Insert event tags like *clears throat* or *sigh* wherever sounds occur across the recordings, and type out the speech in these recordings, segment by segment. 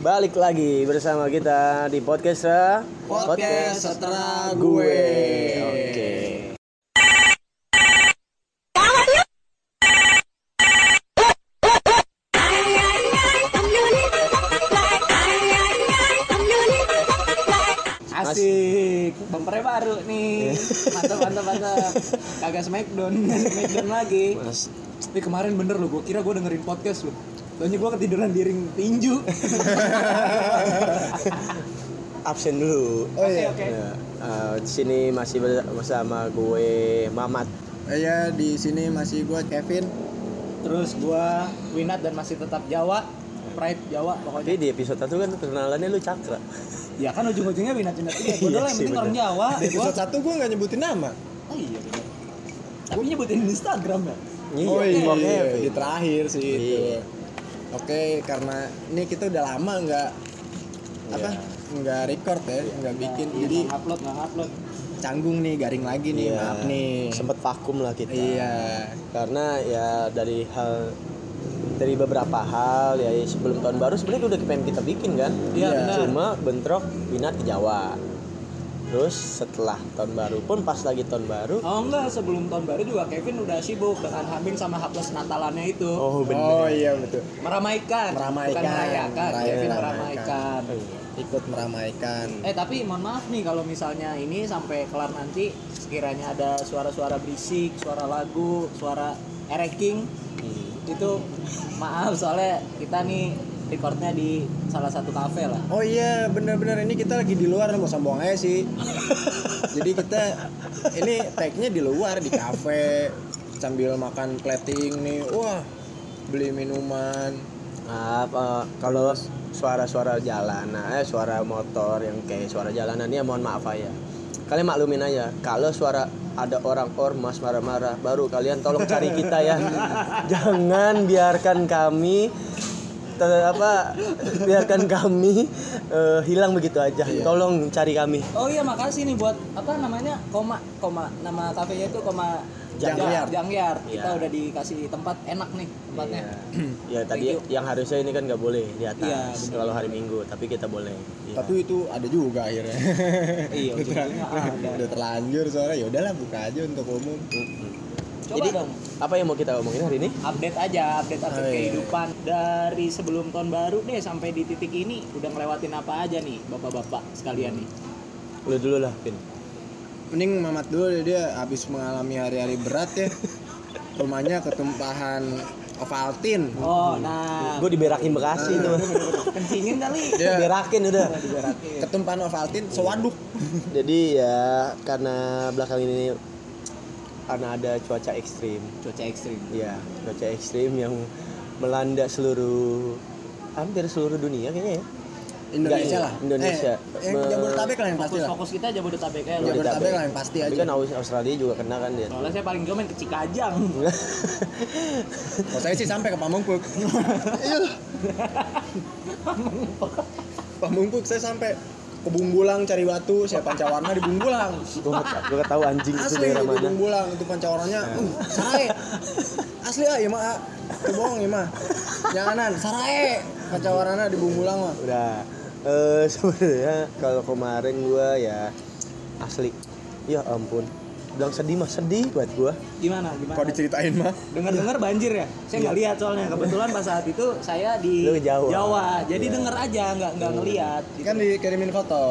Balik lagi bersama kita di podcast Ra. Podcast Setelah Gue. Oke. Asik, bumpernya baru nih. *laughs* Mantap, mantap, mantap. Kagak smackdown, smackdown lagi. Mas, Tapi kemarin bener loh, gue kira gue dengerin podcast loh. Soalnya gue ketiduran di ring tinju. *laughs* absen dulu. Oh iya, oke. Ya, eh, di sini masih ber- bersama gue Mamat. Iya di sini masih gue Kevin. Terus gue Winat dan masih tetap Jawa. Pride Jawa pokoknya. Tapi di episode 1 kan kenalannya lu Cakra. Ya kan ujung-ujungnya Winat Winat juga. Gue Iya dulu yang penting orang Jawa. Di Gua- episode satu gue nggak nyebutin nama. Oh iya bener. Tapi nyebutin Instagram ya. oh iya, oke. di terakhir sih itu. Iya. Oke karena ini kita udah lama nggak apa nggak record ya nggak bikin Iya, jadi nggak upload nggak upload. canggung nih garing lagi nih Iya. maaf nih. Sempet vakum lah kita. Iya. Karena ya dari hal dari beberapa hal ya sebelum tahun baru sebenarnya udah pengen kita bikin kan. Iya, benar. Cuma bentrok Winat ke Jawa. Terus setelah tahun baru pun pas lagi tahun baru Oh enggak, sebelum tahun baru juga Kevin udah sibuk dengan Hamil sama H plus Natalannya itu. Oh bener Oh iya betul. Meramaikan, Meramaikan. bukan merayakan. Meraya- Kevin meramaikan. meramaikan. Ikut meramaikan. Eh tapi mohon maaf nih kalau misalnya ini sampai kelar nanti sekiranya ada suara-suara berisik, suara lagu, suara ereking itu maaf soalnya kita nih recordnya di salah satu kafe lah. Oh iya bener-bener ini kita lagi di luar mau sombong aja sih. *laughs* Jadi kita ini tag-nya di luar di kafe sambil makan plating nih. Wah beli minuman. Maaf, eh, kalau suara-suara jalanan, eh suara motor yang kayak suara jalanan ya mohon maaf ya. Kalian maklumin aja. Kalau suara ada orang ormas marah-marah, baru kalian tolong cari kita ya. *laughs* Jangan biarkan kami apa biarkan kami eh, hilang begitu aja. Tolong cari kami. Oh iya makasih nih buat apa namanya koma koma nama kafenya itu koma Jangyar. Jangyar. Kita Iya. udah dikasih tempat enak nih tempatnya. *clears throat* Ya tadi yang harusnya ini kan nggak boleh di atas Iya, bener. kalau hari Minggu, tapi kita boleh. Iya. Tapi itu ada juga akhirnya. Iya, *laughs* udah, udah terlanjur soalnya ya udahlah buka aja untuk umum. Mm-mm. Coba Jadi dong apa yang mau kita omongin hari ini? update aja, update update Oh, iya. kehidupan dari sebelum tahun baru deh sampai di titik ini udah ngelewatin apa aja nih bapak-bapak sekalian nih. Lu dulu lah, Pin. Mending Mamat dulu deh, dia habis mengalami hari-hari berat ya. Rumahnya ketumpahan Ovaltine. Oh, nah Gue diberakin Bekasi tuh. *laughs* kencingin kali. Dia Berakin udah. Diberakin. ketumpahan Ovaltine sewaduk. Jadi ya karena belakang ini karena ada cuaca ekstrim. Cuaca ekstrim. Ya, cuaca ekstrim yang melanda seluruh hampir seluruh dunia kayaknya ya. Indonesia Nggak, lah. Indonesia. Eh, Me- Jabodetabek lah yang pasti Fokus lah. fokus kita Jabodetabek aja. lah. Jabodetabek lah yang pasti Tapi aja. kan Aus- Australia juga kena kan dia. Soalnya saya paling main ke Cikajang. *laughs* Kalau saya sih sampai ke Pamungpuk. *laughs* Iya. Pamungpuk saya sampai ke Bumbulang cari batu, saya pancawarna di Bumbulang. gue gak tahu anjing itu Asli itu mana. Bumbulang itu pancawarnanya. Uh, sarai. Asli ah, ya mah. ah. Itu bohong ya mah. Janganan, sarai. Pancawarana di Bumbulang mah. Udah. Eh *laughs* sebenarnya kalau kemarin gua ya asli. Ya ampun. Bilang sedih mah sedih buat gua. Gimana? Gimana? Kalau diceritain mah. Dengar-dengar banjir ya? Saya nggak lihat soalnya. Kebetulan pas saat itu saya di Lu ke Jawa. Jadi Iya. denger aja, nggak nggak ngelihat. gitu. Kan dikirimin foto.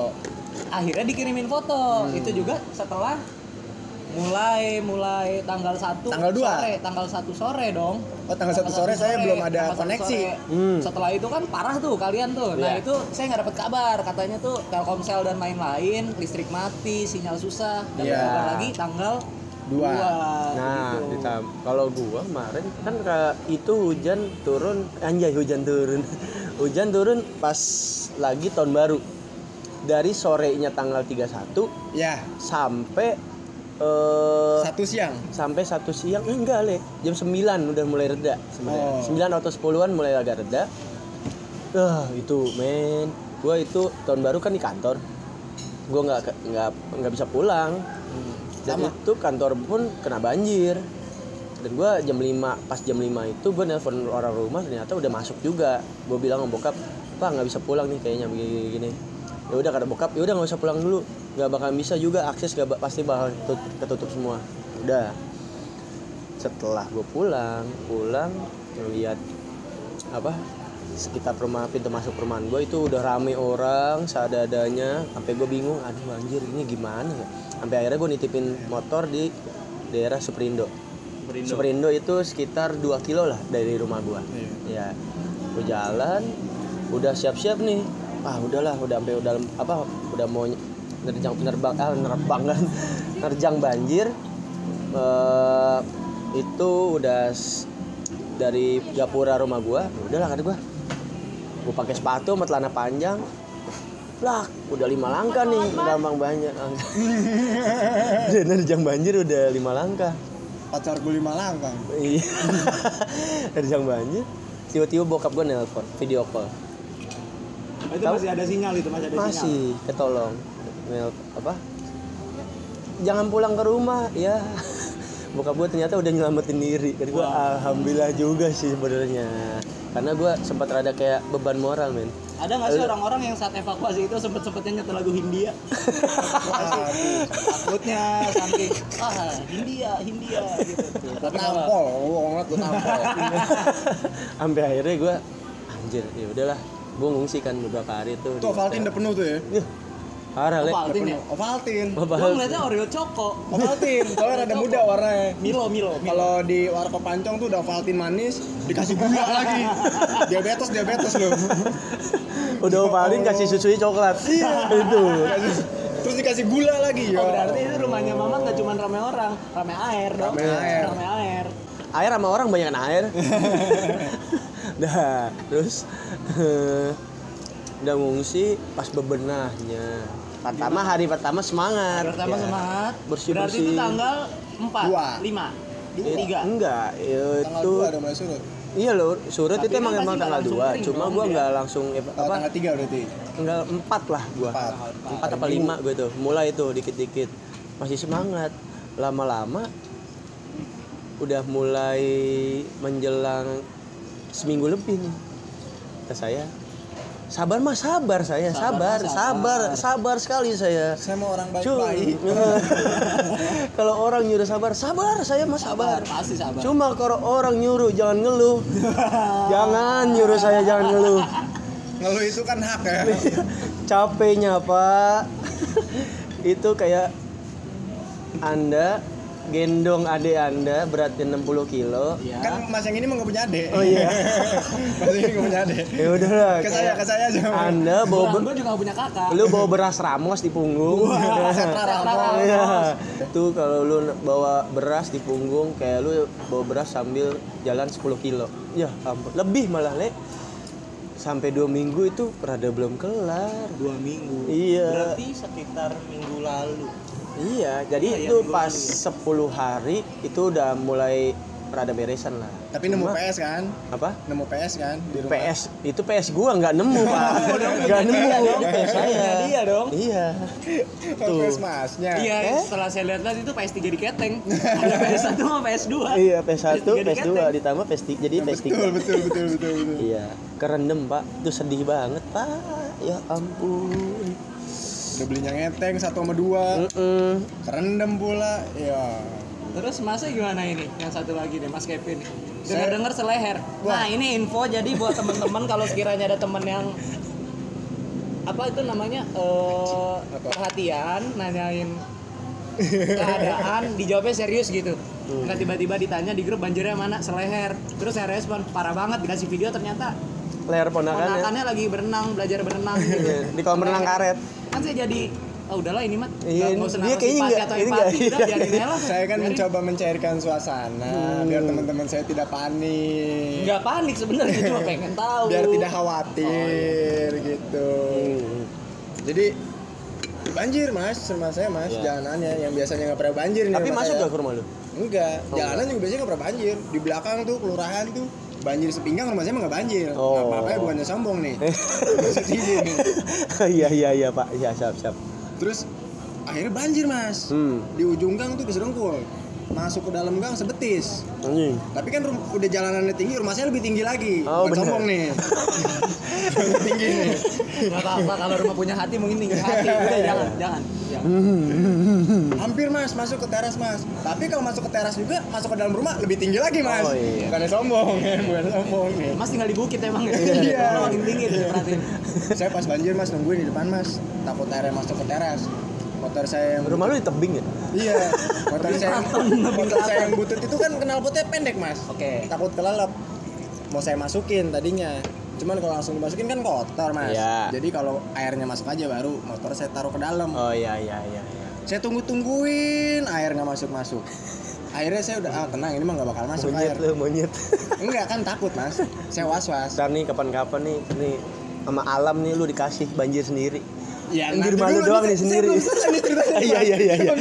Akhirnya dikirimin foto. Itu juga setelah mulai mulai tanggal 1 Tanggal dua? sore, tanggal 1 sore dong. Oh, tanggal satu sore saya belum ada tanggal koneksi. sore. Hmm. Setelah itu kan parah tuh kalian tuh. Nah, Iya. itu saya nggak dapat kabar. Katanya tuh Telkomsel dan lain-lain listrik mati, sinyal susah. Dan Iya. kabar lagi tanggal Dua. Nah, gitu. kalau gua kemarin kan itu hujan turun anjay hujan turun. *laughs* hujan turun pas lagi tahun baru. Dari sorenya tanggal 31 Ya, sampai eh satu siang. sampai satu siang. Eh, enggak le. Jam 9 udah mulai reda. Sebenarnya Oh. 9 atau 10-an mulai agak reda. Ah itu men. Gua itu tahun baru kan di kantor. Gua nggak nggak nggak bisa pulang. Dan Sama. itu kantor pun kena banjir. Dan gua jam 5 pas jam 5 itu gua nelpon orang rumah ternyata udah masuk juga. Gua bilang sama bokap pak nggak bisa pulang nih kayaknya begini gini ya udah kata bokap ya udah nggak usah pulang dulu nggak bakal bisa juga akses gak pasti bakal tut- ketutup semua udah setelah gue pulang pulang ngeliat apa sekitar rumah pintu masuk perumahan gue itu udah rame orang seadanya sampai gue bingung aduh anjir ini gimana ya sampai akhirnya gue nitipin motor di daerah Superindo Berindo. Superindo itu sekitar 2 kilo lah dari rumah gua. Ya, gue jalan, udah siap-siap nih. Ah udahlah, udah sampai udah apa, udah mau nerjang penerbang, ah nerbang kan, *laughs* nerjang banjir. Eh, itu udah dari gapura rumah gua, ya udahlah kata gua. Gua pakai sepatu sama celana panjang. Lah, udah lima langkah nih, gampang banyak. *laughs* Udah nerjang banjir udah lima langkah. pacar gue lima langkah Iya. *laughs* Terjang banjir. Tiba-tiba bokap gue nelpon, video call. Oh, itu masih ada sinyal itu masih ada sinyal. Masih ketolong. Nel apa? Jangan pulang ke rumah, ya. *laughs* Bokap gue ternyata udah nyelamatin diri. Jadi gue alhamdulillah juga sih sebenarnya. Karena gue sempat rada kayak beban moral, men. Ada nggak sih orang-orang yang saat evakuasi itu sempet sempetnya nyetel lagu Hindia? *laughs* Takutnya saking ah Hindia Hindia gitu. Tapi tampol gue ngeliat gue tampol *laughs* Sampai akhirnya gue anjir, ya udahlah. Gue ngungsi kan beberapa hari tuh. tuh Ovaltine udah penuh tuh ya Ih, Parah, Le. Ovaltine ya? Ovaltine Apa Gua ngeliatnya Oreo Choco. Ovaltine *laughs* soalnya rada muda warnanya Milo Milo. Milo. kalau di warkop pancong tuh udah Ovaltine manis dikasih gula *laughs* lagi diabetes diabetes loh *laughs* Udah opalin kasih susunya coklat. Iya. Itu. terus dikasih gula lagi ya Oh, berarti itu rumahnya Mama nggak cuma rame orang, rame air dong. Rame air. Rame air. air sama orang banyak air dah terus udah ngungsi pas bebenahnya pertama hari pertama semangat. Pertama Ya. semangat. Bersih- Berarti itu tanggal 4, Dua. 5, Eh, 3. enggak tanggal itu dua mulai surut. Iya loh surut Tapi itu emang kan emang tanggal dua cuma dong, gua dia. nggak langsung apa? tanggal tiga berarti? Tanggal empat lah gua. Empat. Empat apa lima. gue tuh mulai tuh dikit-dikit. Masih semangat. Lama-lama udah mulai menjelang seminggu lebih nih. Kata saya sabar mas sabar saya Sabar, sabar sabar. sabar, sekali saya. Saya mau orang baik-baik. *laughs* Kalau orang nyuruh sabar sabar saya mas sabar. Pasti sabar. cuma kalau orang nyuruh jangan ngeluh. *laughs* Jangan nyuruh saya jangan ngeluh. Ngeluh itu kan hak ya. *laughs* Capeknya pak. Itu kayak anda gendong adik anda beratnya 60 kilo Iya. kan mas yang ini nggak punya adik oh iya *laughs* mas ini nggak punya adik ya udahlah ke saya ke saya aja anda bawa ber- gua juga punya kakak. lu bawa beras ramos di punggung Setra *laughs* Ramos. Iya. Tuh kalau lu bawa beras di punggung kayak lu bawa beras sambil jalan 10 kilo. Ya ampun, lebih malah, Le. Sampai dua minggu itu rada belum kelar. Dua minggu. Iya. Berarti sekitar minggu lalu. Iya, jadi Oh, iya, itu pas lalu 10 hari itu udah mulai rada beresan lah. tapi nemu Cuma- PS kan Apa? nemu PS kan di rumah PS itu PS gua nggak nemu pak nggak nemu ini PS saya dia dong. iya Oh, PS masnya Iya, Eh? setelah saya lihat itu PS3 diketeng. Ada PS1 sama PS2. iya PS1 PS3 PS2 diketeng. ditambah PS3 jadi PS3 betul betul betul betul betul Iya, kerendam pak, itu sedih banget pak. Ya ampun. Udah belinya ngeteng satu sama dua Mm-mm. kerendam pula ya Terus masnya gimana ini? Yang satu lagi deh, Mas Kevin. Saya- Dengar-dengar seleher. Wah. Nah, ini info jadi buat teman-teman kalau sekiranya ada teman yang apa itu namanya eh Apa? perhatian nanyain *laughs* keadaan dijawabnya serius gitu nggak tiba-tiba ditanya di grup banjirnya mana seleher terus saya respon parah banget dikasih video ternyata Leher ponakan ya. ponakannya lagi berenang belajar berenang gitu *laughs* di kolam renang karet. Kan saya jadi oh udahlah ini mah Iya, nggak usah dia kayaknya nggak- atau ini empati nggak- udah iya, lah saya kan Biarin. mencoba mencairkan suasana biar teman-teman saya tidak panik. Nggak panik sebenarnya cuma *laughs* pengen tahu. Biar tidak khawatir gitu. Hmm. jadi banjir mas. Rumah saya mas Iya. jalanannya yang biasanya nggak pernah banjir nih Tapi masuk saya. gak ke rumah lu? enggak Oh, jalanan juga biasanya nggak pernah banjir. Di belakang tuh kelurahan tuh banjir sepinggang rumah saya mah nggak banjir Oh. apa apa bukannya sombong nih. *laughs* Iya iya iya pak, iya siap siap. terus akhirnya banjir mas Hmm. di ujung gang tuh keserengkul masuk ke dalam gang sebetis Anjing. tapi kan udah jalanannya tinggi rumah saya lebih tinggi lagi Oh, Bukan bener. sombong nih *laughs* tinggi nih Gak apa-apa kalau rumah punya hati mungkin tinggi hati. *laughs* Udah jangan, jangan. jangan. *laughs* hampir mas masuk ke teras mas tapi kalau masuk ke teras juga masuk ke dalam rumah lebih tinggi lagi mas Oh, iya. bukannya sombong ya bukan sombong nih Mas tinggal di bukit emang ya. Iya. Kalau makin tinggi tuh perhatiin. saya pas banjir mas nungguin di depan mas takut airnya masuk ke teras motor saya yang Rumah lu di tebing ya? iya motor saya yang, motor saya yang butut itu kan knalpotnya pendek mas Oke. takut kelelep mau saya masukin tadinya cuman kalau langsung dimasukin kan kotor mas Iya. jadi kalau airnya masuk aja baru motor saya taruh ke dalam Oh iya iya iya. iya. saya tunggu tungguin air nggak masuk masuk akhirnya saya udah ah tenang ini mah nggak bakal masuk air Monyet lu monyet. *laughs* enggak kan takut mas saya was was Ntar nih kapan-kapan nih nih sama alam nih lu dikasih banjir sendiri. Ya, Yang di nanti rumah lu dulu, doang ini nih sendiri. Iya, iya, iya, iya.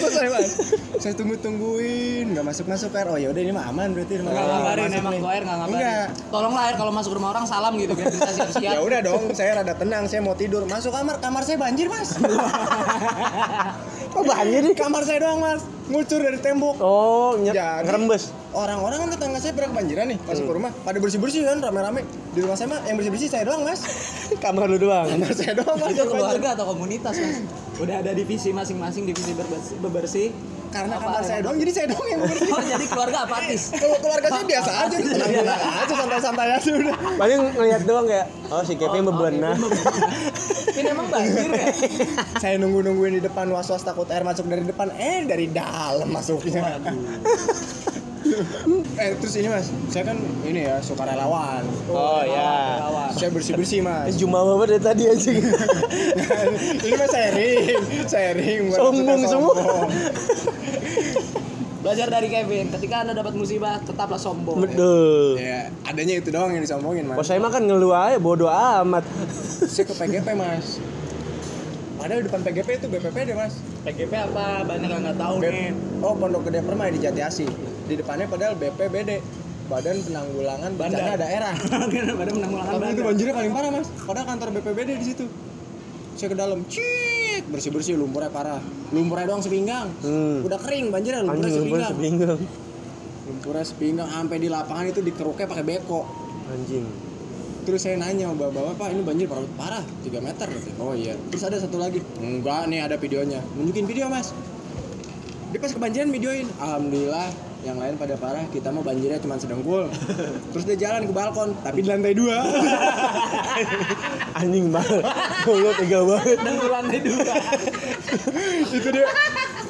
Saya tunggu tungguin, nggak masuk masuk air. Oh ya udah ini mah aman berarti. ini mah Nggak nggak ngabarin emang tuh air nggak ngabarin. Enggak. Tolonglah air kalau masuk rumah orang salam gitu biar bisa siap-siap. Ya udah dong, saya rada tenang. Saya mau tidur. Masuk kamar, kamar saya banjir mas. *laughs* Kok banjir nih? kamar saya doang mas, ngucur dari tembok. Oh, nye- Jadi- ngerembes. Orang-orang kan tetangga saya pernah kebanjiran nih, masuk ke rumah. Pada bersih bersih kan, rame-rame. Di rumah saya mah yang bersih bersih saya doang mas. *laughs* Kamar lu doang. Kamar saya doang mas. Itu keluarga atau komunitas mas? Udah ada divisi masing-masing divisi berbersih. Karena Apa kamar ya? saya doang, jadi saya doang yang bersih. Oh jadi keluarga apatis. *laughs* Kalau keluarga saya biasa aja, tenang-tenang aja, santai-santai aja udah. Paling ngeliat doang kayak oh si Kevin Oh, bebenah. Ini emang banjir ya? *laughs* saya nunggu nungguin di depan was was takut air masuk dari depan eh dari dalam masuknya *laughs* eh terus ini mas saya kan ini ya sukarelawan Oh ya. Relawan. saya bersih bersih mas Jumawa banget dari tadi aja. ini mas sharing sharing Sombong semua. Belajar dari Kevin, ketika anda dapat musibah tetaplah sombong. Betul. ya adanya itu doang yang disombongin mas Kok saya mah kan ngeluh aja bodo amat. *laughs* saya ke PGP mas padahal depan PGP itu BPPD mas PGP apa? Banyak yang nggak tahu B- nih. oh Pondok Gede Permai di Jati Asih di depannya padahal BPBD Badan Penanggulangan Bencana Bandar. Daerah *laughs* Pada menanggulangan Tapi itu bandar. banjirnya paling parah mas. Padahal kantor BPBD di situ. Saya ke dalam, cit, bersih bersih lumpurnya parah. Lumpurnya doang sepinggang. Hmm. Udah kering banjirnya lumpurnya Anjing lumpur sepinggang. sepinggang. Lumpurnya sepinggang sampai di lapangan itu dikeruknya pakai beko. Anjing. Terus saya nanya sama bapak, pak ini banjir parah, parah 3 meter gitu. Oh iya. Terus ada satu lagi, enggak nih ada videonya. Nunjukin video mas. Dia pas kebanjiran videoin. Alhamdulillah yang lain pada parah, kita mau banjirnya cuma sedengkul. *laughs* Terus dia jalan ke balkon, tapi di lantai dua. *laughs* Anjing banget. Lu tega banget. Dan ke lantai dua. itu dia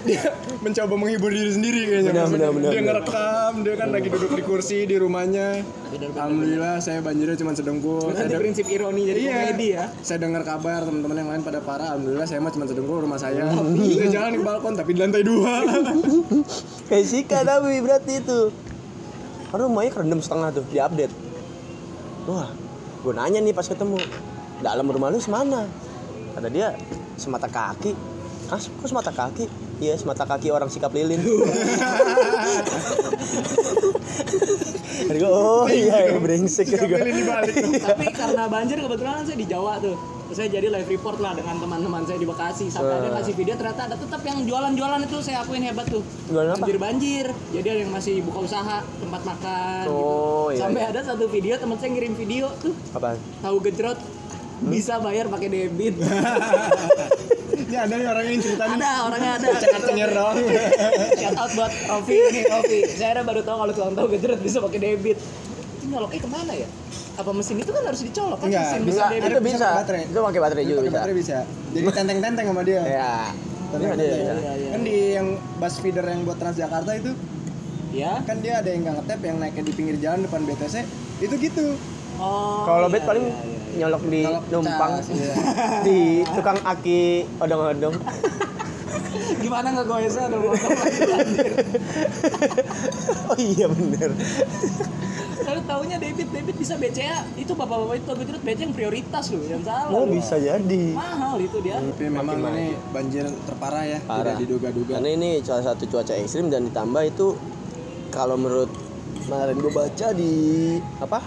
dia mencoba menghibur diri sendiri kayaknya Benar, benar, benar, dia benar. ngerekam dia kan lagi duduk di kursi di rumahnya alhamdulillah saya banjirnya cuma sedengkul saya deng- prinsip ironi jadi Iya. komedi ya. saya dengar kabar teman-teman yang lain pada parah alhamdulillah saya mah cuma sedengkul rumah saya dia jalan di balkon tapi di lantai dua *laughs* Kayak Sika tapi berarti itu. Aduh rumahnya kerendam setengah tuh, diupdate. Wah, gue nanya nih pas ketemu. Dalam rumah lu semana? Kata dia, semata kaki. Hah, kok semata kaki? Iya, semata kaki orang sikap lilin. *laughs* Oh iya, ya, brengsek. Dibalik Tapi karena banjir kebetulan saya di Jawa tuh. Terus saya jadi live report lah dengan teman-teman saya di Bekasi. Sampai ada Wah. ngasih video ternyata ada tetap yang jualan-jualan itu saya akuin hebat tuh. Jualan apa? Banjir-banjir. Jadi ada yang masih buka usaha, tempat makan. Oh, gitu. iya, Sampai iya. ada satu video teman saya ngirim video tuh Apaan? tahu gejrot bisa bayar pakai debit. *laughs* ini ada nih orang yang cerita ada orangnya ada. cengar cengir doang Shout out buat Rofi nih Rofi. Saya baru tahu kalau tukang tahu gejrot bisa pakai debit. Ini nyoloknya ke mana ya? Apa mesin itu kan harus dicolok kan? Enggak, mesin bisa. debit. Itu bisa. baterai. Itu pakai baterai juga bisa. baterai bisa jadi tenteng-tenteng sama dia Ya. Kan di yang bus feeder yang buat Transjakarta itu Ya. kan dia ada yang nggak ngetep yang naiknya di pinggir jalan depan BTC itu gitu Oh. Kalau iya, bet paling iya, iya. Nyolok di Nyolok numpang cas, iya. *laughs* di tukang aki odong-odong. *laughs* Gimana nggak goesnya ada motor lagi banjir. oh iya bener. Kalau taunya debit debit bisa BCA itu bapak-bapak itu gejrot BCA yang prioritas loh, yang salah. Oh loh. bisa jadi. Mahal itu dia. tapi memang Makin ini banjir terparah ya Parah. tidak diduga-duga Karena ini salah satu cuaca ekstrim dan ditambah itu kalau menurut kemarin gue baca di apa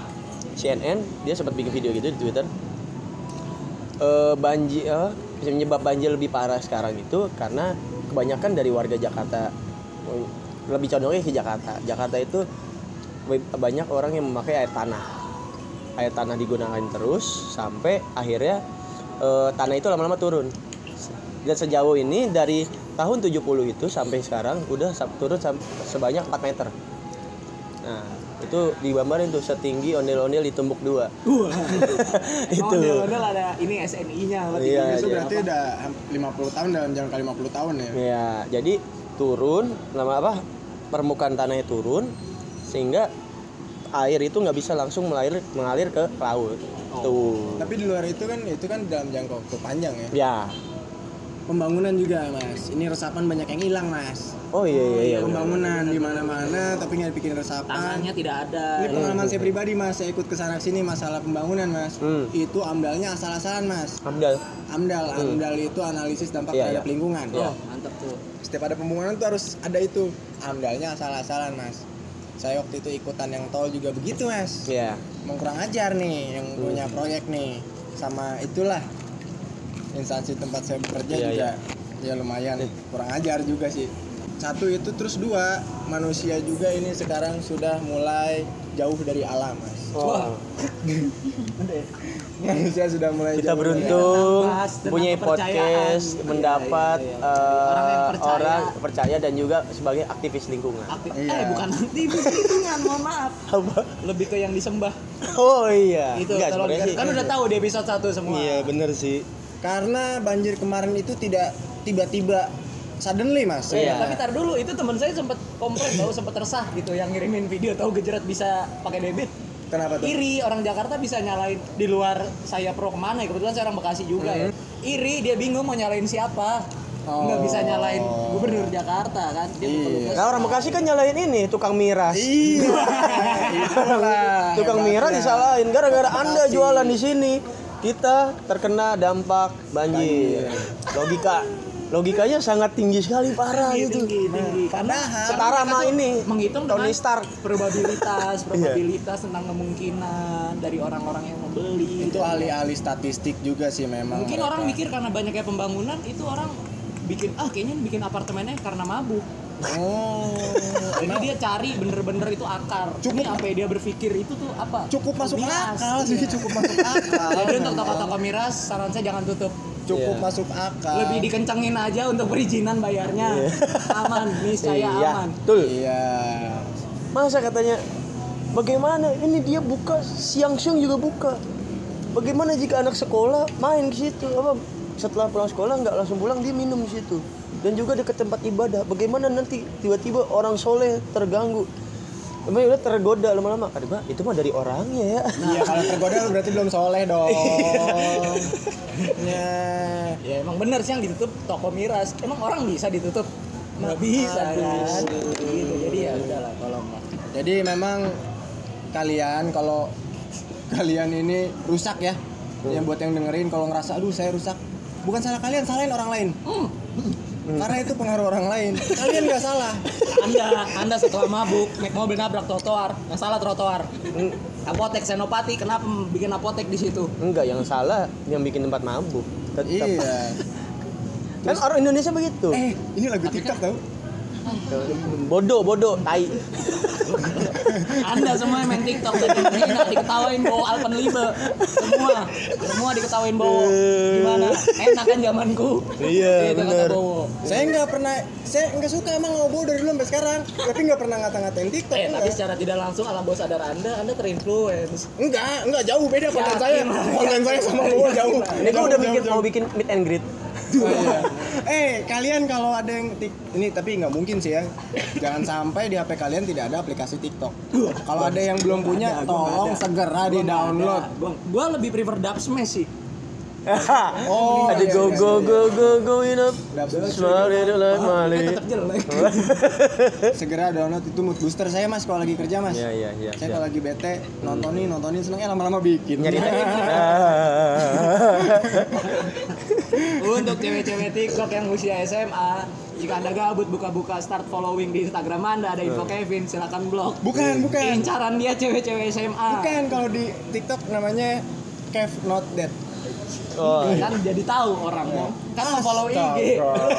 CNN dia sempat bikin video gitu di Twitter. Eh banjir eh, penyebab banjir lebih parah sekarang itu karena kebanyakan dari warga Jakarta eh, lebih condongnya ke Jakarta. Jakarta itu banyak orang yang memakai air tanah. air tanah digunakan terus sampai akhirnya eh, tanah itu lama-lama turun dan sejauh ini dari tahun 70 itu sampai sekarang udah turun sebanyak 4 meter nah itu digambarin tuh setinggi ondel-ondel ditumbuk dua *laughs* itu Ondel-ondel ada ini SNI-nya berarti Iya, Itu iya. berarti udah ham- 50 tahun dalam jangka 50 tahun ya. Ya, jadi turun lama apa? Permukaan tanahnya turun sehingga air itu nggak bisa langsung mengalir mengalir ke laut. Tuh. Tapi di luar itu kan itu kan dalam jangka waktu panjang ya. Ya. Pembangunan juga, Mas. Ini resapan banyak yang hilang, Mas. Oh iya iya iya. Pembangunan di mana-mana tapi nggak bikin resapan. tanahnya tidak ada. Ini pengalaman saya pribadi, Mas. Saya ikut ke sana sini masalah pembangunan, Mas. Hmm. Itu amdalnya asal-asalan, Mas. Amdal. Amdal, amdal itu analisis dampak Iya, terhadap iya. lingkungan. Oh, mantap tuh. Setiap ada pembangunan tuh harus ada itu. Amdalnya asal-asalan, Mas. Saya waktu itu ikutan yang tol juga begitu, Mas. Ya. Emang kurang ajar nih yang punya proyek nih. Sama itulah instansi tempat saya bekerja Iya, juga ya lumayan kurang ajar juga sih. Satu itu terus dua manusia juga ini sekarang sudah mulai jauh dari alam, Mas. Oh. *laughs* Manusia sudah mulai Kita jauh beruntung punya podcast Iya, mendapat iya, iya. eh, Orang yang percaya. orang percaya dan juga sebagai aktivis lingkungan. Aktif. Iya. Eh, bukan aktivis lingkungan, *laughs* mohon maaf. Apa? Lebih ke yang disembah. Oh iya. Itu Enggak, sih. kan udah tahu di episode 1 semua. Iya, bener sih. Karena banjir kemarin itu tidak tiba-tiba suddenly, Mas. Iya. Tapi tar dulu itu teman saya sempat komplain tahu sempat resah gitu yang ngirimin video tahu gejerat bisa pakai debit. Kenapa tuh? Iri orang Jakarta bisa nyalain di luar saya pro ke mana ya kebetulan saya orang Bekasi juga ya. Iri dia bingung mau nyalain siapa. Oh. Nggak bisa nyalain gubernur Jakarta kan. Dia Iya. Nah, orang Bekasi kan nyalain ini tukang miras. Iya. *laughs* Tukang miras disalahin gara-gara anda jualan di sini kita terkena dampak banjir logika logikanya sangat tinggi sekali parah tinggi, itu tinggi, tinggi. Karena setara sama ini menghitung Tony Stark probabilitas, *laughs* probabilitas tentang kemungkinan dari orang-orang yang membeli. Itu alih-alih statistik juga sih memang. Mungkin mereka. orang mikir karena banyaknya pembangunan itu orang bikin ah kayaknya bikin apartemennya karena mabuk. Oh. Jadi dia cari bener-bener itu akar. Cukup. Ini apa ya, dia berpikir itu tuh apa? cukup masuk Miras. akal sih, Iya. cukup masuk akal. Jadi untuk toko-toko miras saran saya jangan tutup. cukup Iya. masuk akal. Lebih dikencengin aja untuk perizinan bayarnya. Aman, niscaya iya aman. betul Iya. masa katanya bagaimana ini dia buka siang-siang juga buka bagaimana jika anak sekolah main ke situ apa setelah pulang sekolah nggak langsung pulang dia minum di situ dan juga dekat tempat ibadah bagaimana nanti tiba-tiba orang soleh terganggu Emang udah tergoda lama-lama kan Mbak, itu mah dari orangnya ya Iya, kalau tergoda berarti belum soleh dong. *laughs* ya. Ya emang bener sih yang ditutup toko miras. Emang orang bisa ditutup? Nggak bisa kan? Gitu. Jadi ya udahlah tolong lah. Jadi memang kalian kalau kalian ini rusak ya. Yang buat yang dengerin kalau ngerasa aduh saya rusak. Bukan salah kalian, salahin orang lain. Karena itu pengaruh orang lain. Kalian nggak salah. Anda, Anda setelah mabuk naik mobil nabrak trotoar, yang salah trotoar. Apotek Senopati, kenapa bikin apotek di situ? enggak yang salah yang bikin tempat mabuk tetap Iya. kan orang Indonesia begitu Eh, ini lagu TikTok tau? Bodoh bodoh tai Anda semua yang main TikTok yang enak diketawain bawa Alpenlibe. Semua, semua diketawain bawa. Gimana? Enak kan zamanku. Iya, bener. Bowo. Saya nggak pernah, saya nggak suka emang ngobrol dari dulu sampai sekarang. Tapi nggak pernah ngata-ngatain TikTok. Eh, tapi secara tidak langsung alam bawah sadar Anda, Anda terinfluence. Enggak, enggak jauh beda konten saya. Konten saya sama Bowo jauh. ini gua udah bikin mau bikin meet and greet Oh, iya. Eh, kalian kalau ada yang tik ini tapi nggak mungkin sih ya. Jangan sampai di HP kalian tidak ada aplikasi TikTok. Kalau ada yang belum punya, Ada, tolong ada. segera di download. Gua, gua lebih prefer dub smash sih. *laughs* Oh, ada iya, go iya, go iya. go go going up Dapet. Smile it like Mali. Segera download itu mood booster saya Mas kalau lagi kerja Mas. Iya iya iya. Saya kalau lagi bete nontonin nontonin seneng eh lama-lama bikin. Nyari *laughs* *laughs* Untuk cewek-cewek TikTok yang usia SMA, jika Anda gabut buka-buka start following di Instagram Anda ada info Kevin, silakan blok. Bukan, bukan. Incaran dia cewek-cewek SMA. Bukan kalau di TikTok namanya Kev Not Dead. Oh, Kan jadi tahu orang kan follow IG,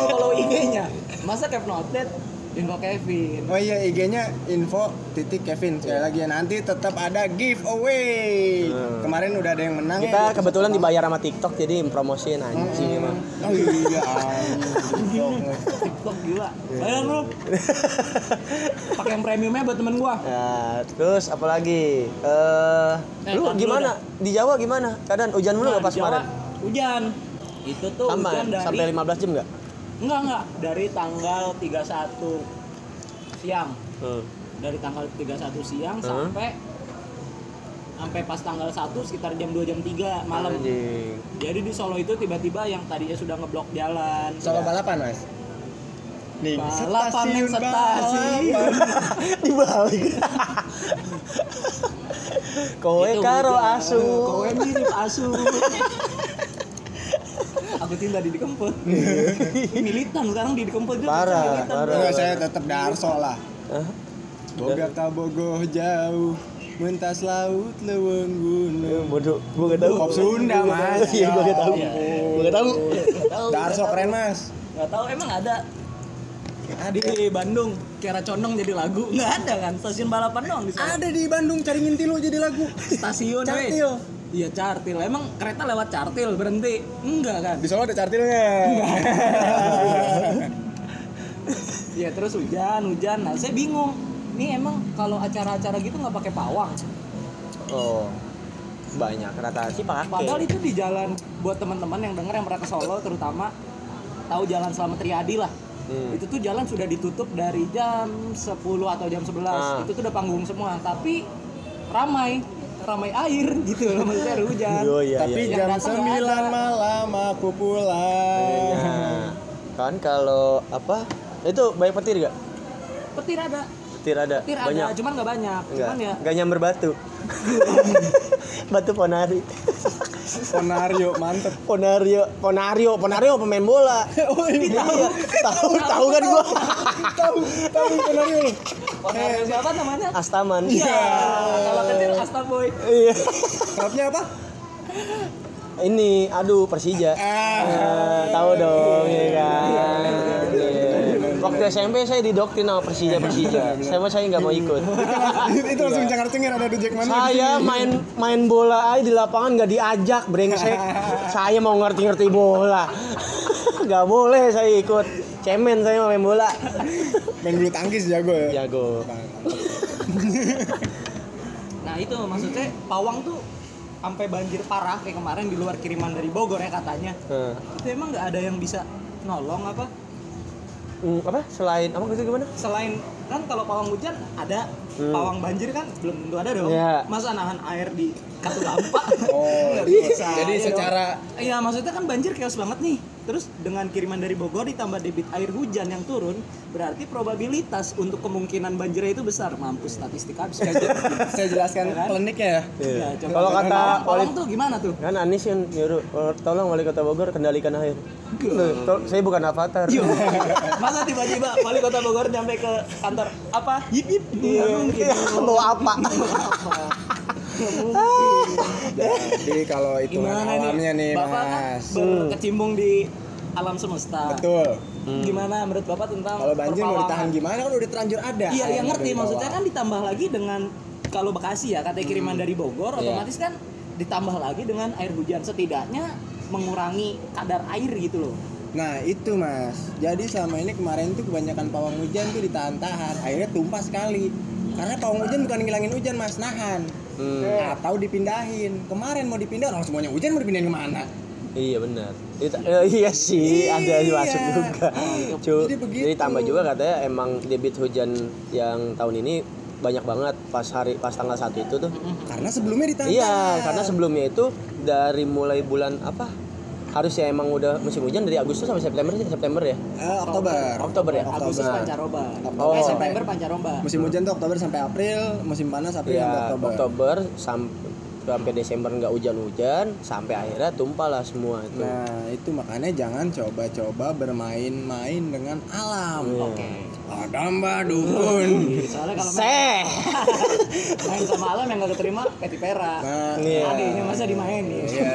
follow IG-nya. Masa Kev Noted info Kevin Oh iya IG-nya info titik Kevin sekali lagi ya nanti tetap ada giveaway. Hmm. Kemarin udah ada yang menang Kita ya. kebetulan dibayar sama TikTok jadi promosiin anjing emang. Oh iya. anjing. TikTok gila bayar lu *laughs* pakai yang premiumnya buat temen gua Ya, terus apa lagi? Eh, Eh, lu dulu gimana? Di Jawa gimana? Keadaan hujan mulu Nah, nggak pas Jawa, kemarin? hujan itu tuh Sama hujan dari sampai 15 jam nggak? Enggak enggak dari tanggal 31 siang Hmm. dari tanggal 31 siang Hmm. sampai sampai pas tanggal 1 sekitar jam 2 jam 3 malam Anjing. jadi di Solo itu tiba-tiba yang tadinya sudah ngeblok jalan Solo balapan, Mas. Nih, Balapan yang stasiun. balapan. *laughs* Dibalik. Kowe Itu karo asu. kowe mirip asu *laughs* aku cinta di Kempot *laughs* militan sekarang di Kempot Parah, parah. Enggak, saya tetap Darso lah. Hah? Boga bogoh jauh, mentas laut leweng Eh, gunung. Bodoh, gua gak tahu. Pop Sunda, Mas. Iya, gua gak tahu. Iya. Gua gak tahu. Nggak tahu, Darso keren. Mas. nggak tahu emang ada di Bandung Kiara Condong jadi lagu nggak ada kan stasiun balapan doang di sana Ada di Bandung cari ngintilu jadi lagu. stasiun weh. Iya cartil emang kereta lewat cartil berhenti? Enggak kan? Di Solo ada cartilnya. *laughs* ya terus hujan hujan. Nah saya bingung. Ini emang kalau acara-acara gitu nggak pakai pawang? Oh. Banyak rata sih padahal pakai. itu di jalan buat teman-teman yang denger yang pernah ke Solo terutama tahu jalan Selamat Riyadi lah. Hmm. itu tuh jalan sudah ditutup dari jam 10 atau jam 11 Ah. itu tuh udah panggung semua. Tapi ramai ramai air gitu loh maksudnya ada hujan Oh iya Tapi iya. Yang jam datang nggak 9 ada. malam aku pulang. Nah, kan kalau apa? Itu banyak petir gak? petir ada Petir ada. petir banyak. ada cuman nggak banyak Enggak. cuman ya Enggak nyamber batu. *laughs* batu ponari. Ponario mantep. Ponario, Ponario, Ponario pemain bola. *laughs* Oh ini tahu. Iya, tahu, tahu kan gua. tahu, tahu Ponario. Ponario siapa namanya Astaman. Iya, kalau kecil Astaboy. Iya. Klubnya apa? Ini, aduh Persija. Ah. Eh, tahu dong, ya kan. Iya. Waktu SMP saya didoktrin sama Persija Persija. Saya mah saya nggak mau ikut. *laughs* itu langsung cengar-cengir ada di Jackman. Saya main main bola aja di lapangan nggak diajak, brengsek. *laughs* Saya mau ngerti-ngerti bola. *laughs* Nggak boleh saya ikut. Cemen saya mau main bola. main bulu tangkis jago ya. Jago. Nah, itu maksudnya pawang tuh sampai banjir parah kayak kemarin di luar kiriman dari Bogor ya katanya. Nah, Itu emang nggak ada yang bisa nolong apa? Hmm, apa selain apa gitu gimana? Selain kan kalau pawang hujan ada, Hmm. pawang banjir kan belum tentu ada dong. Iya. Masa nahan air di katulampa? *laughs* Oh, bisa. jadi secara. Iya, maksudnya kan banjir chaos banget nih. Terus dengan kiriman dari Bogor ditambah debit air hujan yang turun, berarti probabilitas untuk kemungkinan banjirnya itu besar. Mampus statistik habis saya jelaskan Ya kan? kliniknya ya. Ya, coba Kalau kata wali- tuh gimana tuh? Kan Anies yang nyuruh "Oh, tolong wali kota Bogor kendalikan air. Loh, to- saya bukan avatar. Yo. Masa tiba-tiba wali kota Bogor nyampe ke kantor apa? Yip yip. Mungkin. Bawa apa? Jadi kalau hitungan Gimana alamnya nih, Bapak kan Mas. berkecimpung di alam semesta. Betul. Gimana menurut Bapak tentang Kalau banjir mau perpawangan? ditahan gimana kan udah terlanjur ada. Iya, yang ngerti dari maksudnya kan ditambah lagi dengan kalau Bekasi ya katanya kiriman dari Bogor Iya. otomatis kan ditambah lagi dengan air hujan setidaknya mengurangi kadar air gitu loh. Nah itu mas, jadi selama ini kemarin tuh kebanyakan pawang hujan tuh ditahan-tahan, akhirnya tumpah sekali. Karena pawang hujan bukan ngilangin hujan mas, nahan Hmm, atau dipindahin. Kemarin mau dipindah orang semuanya hujan mau dipindahin ke mana? iya benar. Eh, iya sih, ada Iya. masuk juga. Cu, Jadi begitu. jadi tambah juga katanya emang debit hujan yang tahun ini banyak banget pas hari pas tanggal satu itu tuh. Karena sebelumnya ditahan. Iya, karena sebelumnya itu dari mulai bulan apa? Harusnya emang udah musim hujan dari Agustus sampai September sih, September ya. Eh, Oktober. Oktober ya? Agustus Nah. pancaroba. Oh. Eh, September pancaroba. Musim hujan tuh Oktober sampai April, musim panas April sampai Iya, Oktober. Oktober sam sampai Desember nggak hujan-hujan sampai akhirnya tumpah lah semua itu Nah, itu makanya jangan coba-coba bermain-main dengan alam. Iya. Oke. Ada Mbak Dukun. *laughs* Soalnya kalau main, main sama alam yang gak keterima Peti Pera. Nah, Iya. Adiknya masa dimainin. iya,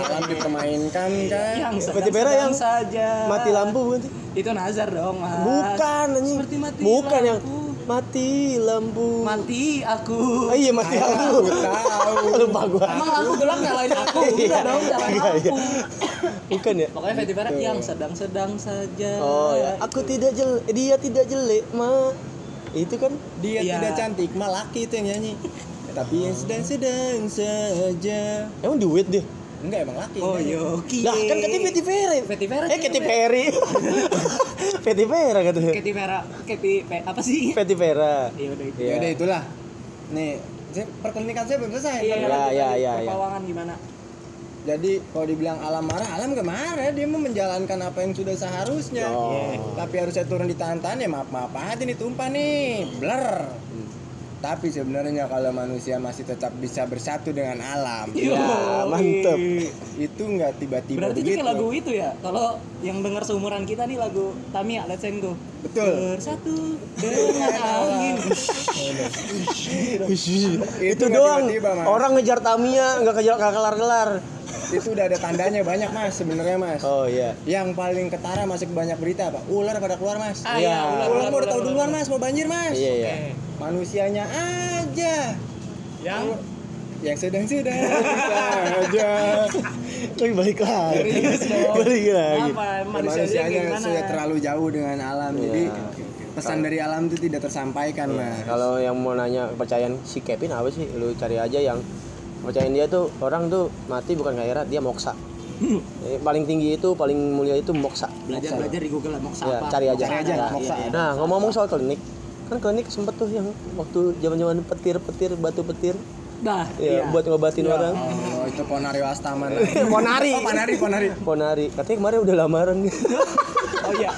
alam dipermainkan kan. Yang Peti Pera sedang-sedang yang saja. mati lampu bukan sih? Itu nazar dong, Mas. bukan anjing Seperti mati bukan yang lampu. Mati lampu Mati aku. oh, iya mati lampu Aku tahu. *laughs* lupa gua Emang lampu gelap nyalain aku? Iya. Enggak dong, nyalain Iya, iya. lampu. bukan ya Pokoknya Peti Pera yang sedang-sedang saja. oh ya aku tidak jelek dia tidak jelek ma itu kan Dia Iya. tidak cantik, malah laki itu yang nyanyi. Tapi yang sedang-sedang saja. emang duit deh Enggak emang laki. Oh, nyanyi. Yoki. lah kan Katy Katy Perry Katy Perry. eh Katy Perry *laughs* Katy Perry katanya Katy Pera, Katy apa sih? Katy Perry Iya udah itu. Iya. Ya udah itulah. Nih, saya- pertanyaan saya belum selesai. Iya, Ya, ya, ya, ya. Perpawangan gimana? Jadi kalau dibilang alam marah, alam gak marah. Dia mau menjalankan apa yang sudah seharusnya. Oh. Tapi harusnya turun di tahan-tahan ya maaf maaf aja nih tumpah nih, blur. Tapi sebenarnya kalau manusia masih tetap bisa bersatu dengan alam, Ya, Yoi. mantep. itu nggak tiba-tiba Berarti itu begitu. kayak lagu itu ya. Kalau yang dengar seumuran kita nih lagu Tamiya Let's Go. Betul. Bersatu dengan *laughs* angin. itu Itu doang tiba-tiba, Mas. orang ngejar Tamiya nggak kejar nggak kelar kelar itu udah ada tandanya banyak mas sebenarnya mas. oh iya Yang paling ketara masuk banyak berita apa? Ular pada keluar mas. Ah, Iya. iya, ular, Ular ular, mau udah tahu ular. duluan mas, mau banjir mas. iya iya Manusianya aja Yang yang sedang-sedang *laughs* saja. tapi balik lagi *laughs* balik lagi apa manusianya sudah terlalu jauh dengan alam, jadi Iya. pesan dari alam itu tidak tersampaikan mas. kalau yang mau nanya kepercayaan si Kevin apa sih lu cari aja yang kepercayaan dia tuh orang tuh mati bukan akhirat dia moksa *laughs* Eh, paling tinggi itu paling mulia itu moksa belajar Moksa. belajar di Google lah moksa ya apa? cari aja Cari aja, Nah, moksa. iya. nah ngomong-ngomong soal klinik kan klinik sempet tuh yang waktu zaman-zaman petir-petir batu petir Dah, ya iya. buat ngobatin orang Oh itu Ponari Wastaman. *laughs* Ponari Oh Ponari Ponari. Ponari katanya kemarin udah lamaran *laughs* Oh iya.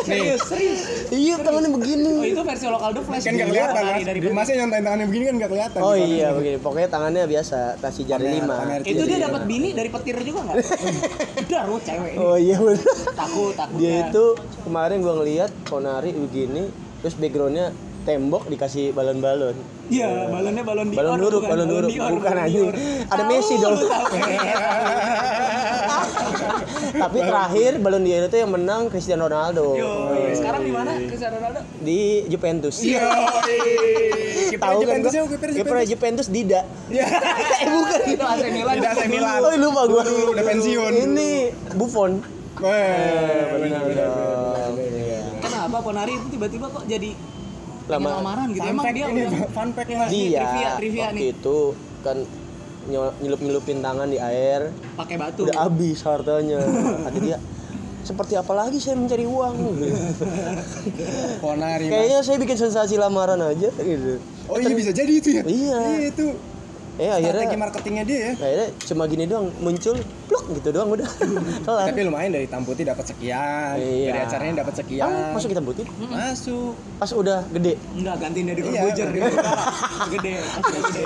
Serius, serius. iya tangannya Oh begini itu versi lokal The Flash. Kan nggak Dua kelihatan mas. dari Masnya nyontain tangannya begini kan nggak kelihatan. oh iya begini pokoknya tangannya biasa kasih jari lima Itu dia Iya. dapat bini dari petir juga nggak? *laughs* Udah, lu cewek ini. oh iya bener Takut, takut. dia itu kemarin gua ngeliat Ponari begini terus backgroundnya tembok dikasih balon-balon Iya, balonnya balon Dior. balon huruf balon huruf bukan anjing Dior. ada Tahu, Messi dong *laughs* tapi terakhir balon Dior itu yang menang Cristiano Ronaldo Yo, sekarang di mana Cristiano Ronaldo? di Juventus Iya. *laughs* Tahu kan Juventus gua? ya, kiper Juventus. Juventus Dida *laughs* eh bukan Itu AC Milan. Tidak AC Milan. oh lupa gua udah pensiun. ini Buffon Weh, benar, benar, benar. benar, benar. Iya. Kenapa Ponari itu tiba-tiba kok jadi Lama- lamaran gitu? Fun Emang fact dia ini, udah fun fact. Ini dia trivia, trivia waktu nih. itu kan nyelup nyelupin tangan di air pakai batu. udah habis hartanya *laughs* kata dia seperti apa lagi saya mencari uang *laughs* Ponari kayaknya saya bikin sensasi lamaran aja gitu Oh iya bisa jadi itu ya? Iya. Iya itu. Eh Strategi akhirnya marketingnya dia ya. akhirnya cuma gini doang muncul pluk gitu doang udah *laughs* kelar Tapi lumayan dari Tamputi dapat sekian, Iya. dari acaranya dapat sekian. Ah, masuk kita butuh Masuk. pas udah gede Enggak gantiin dari Iya. Corbuzier *laughs* dia. Gede, gede.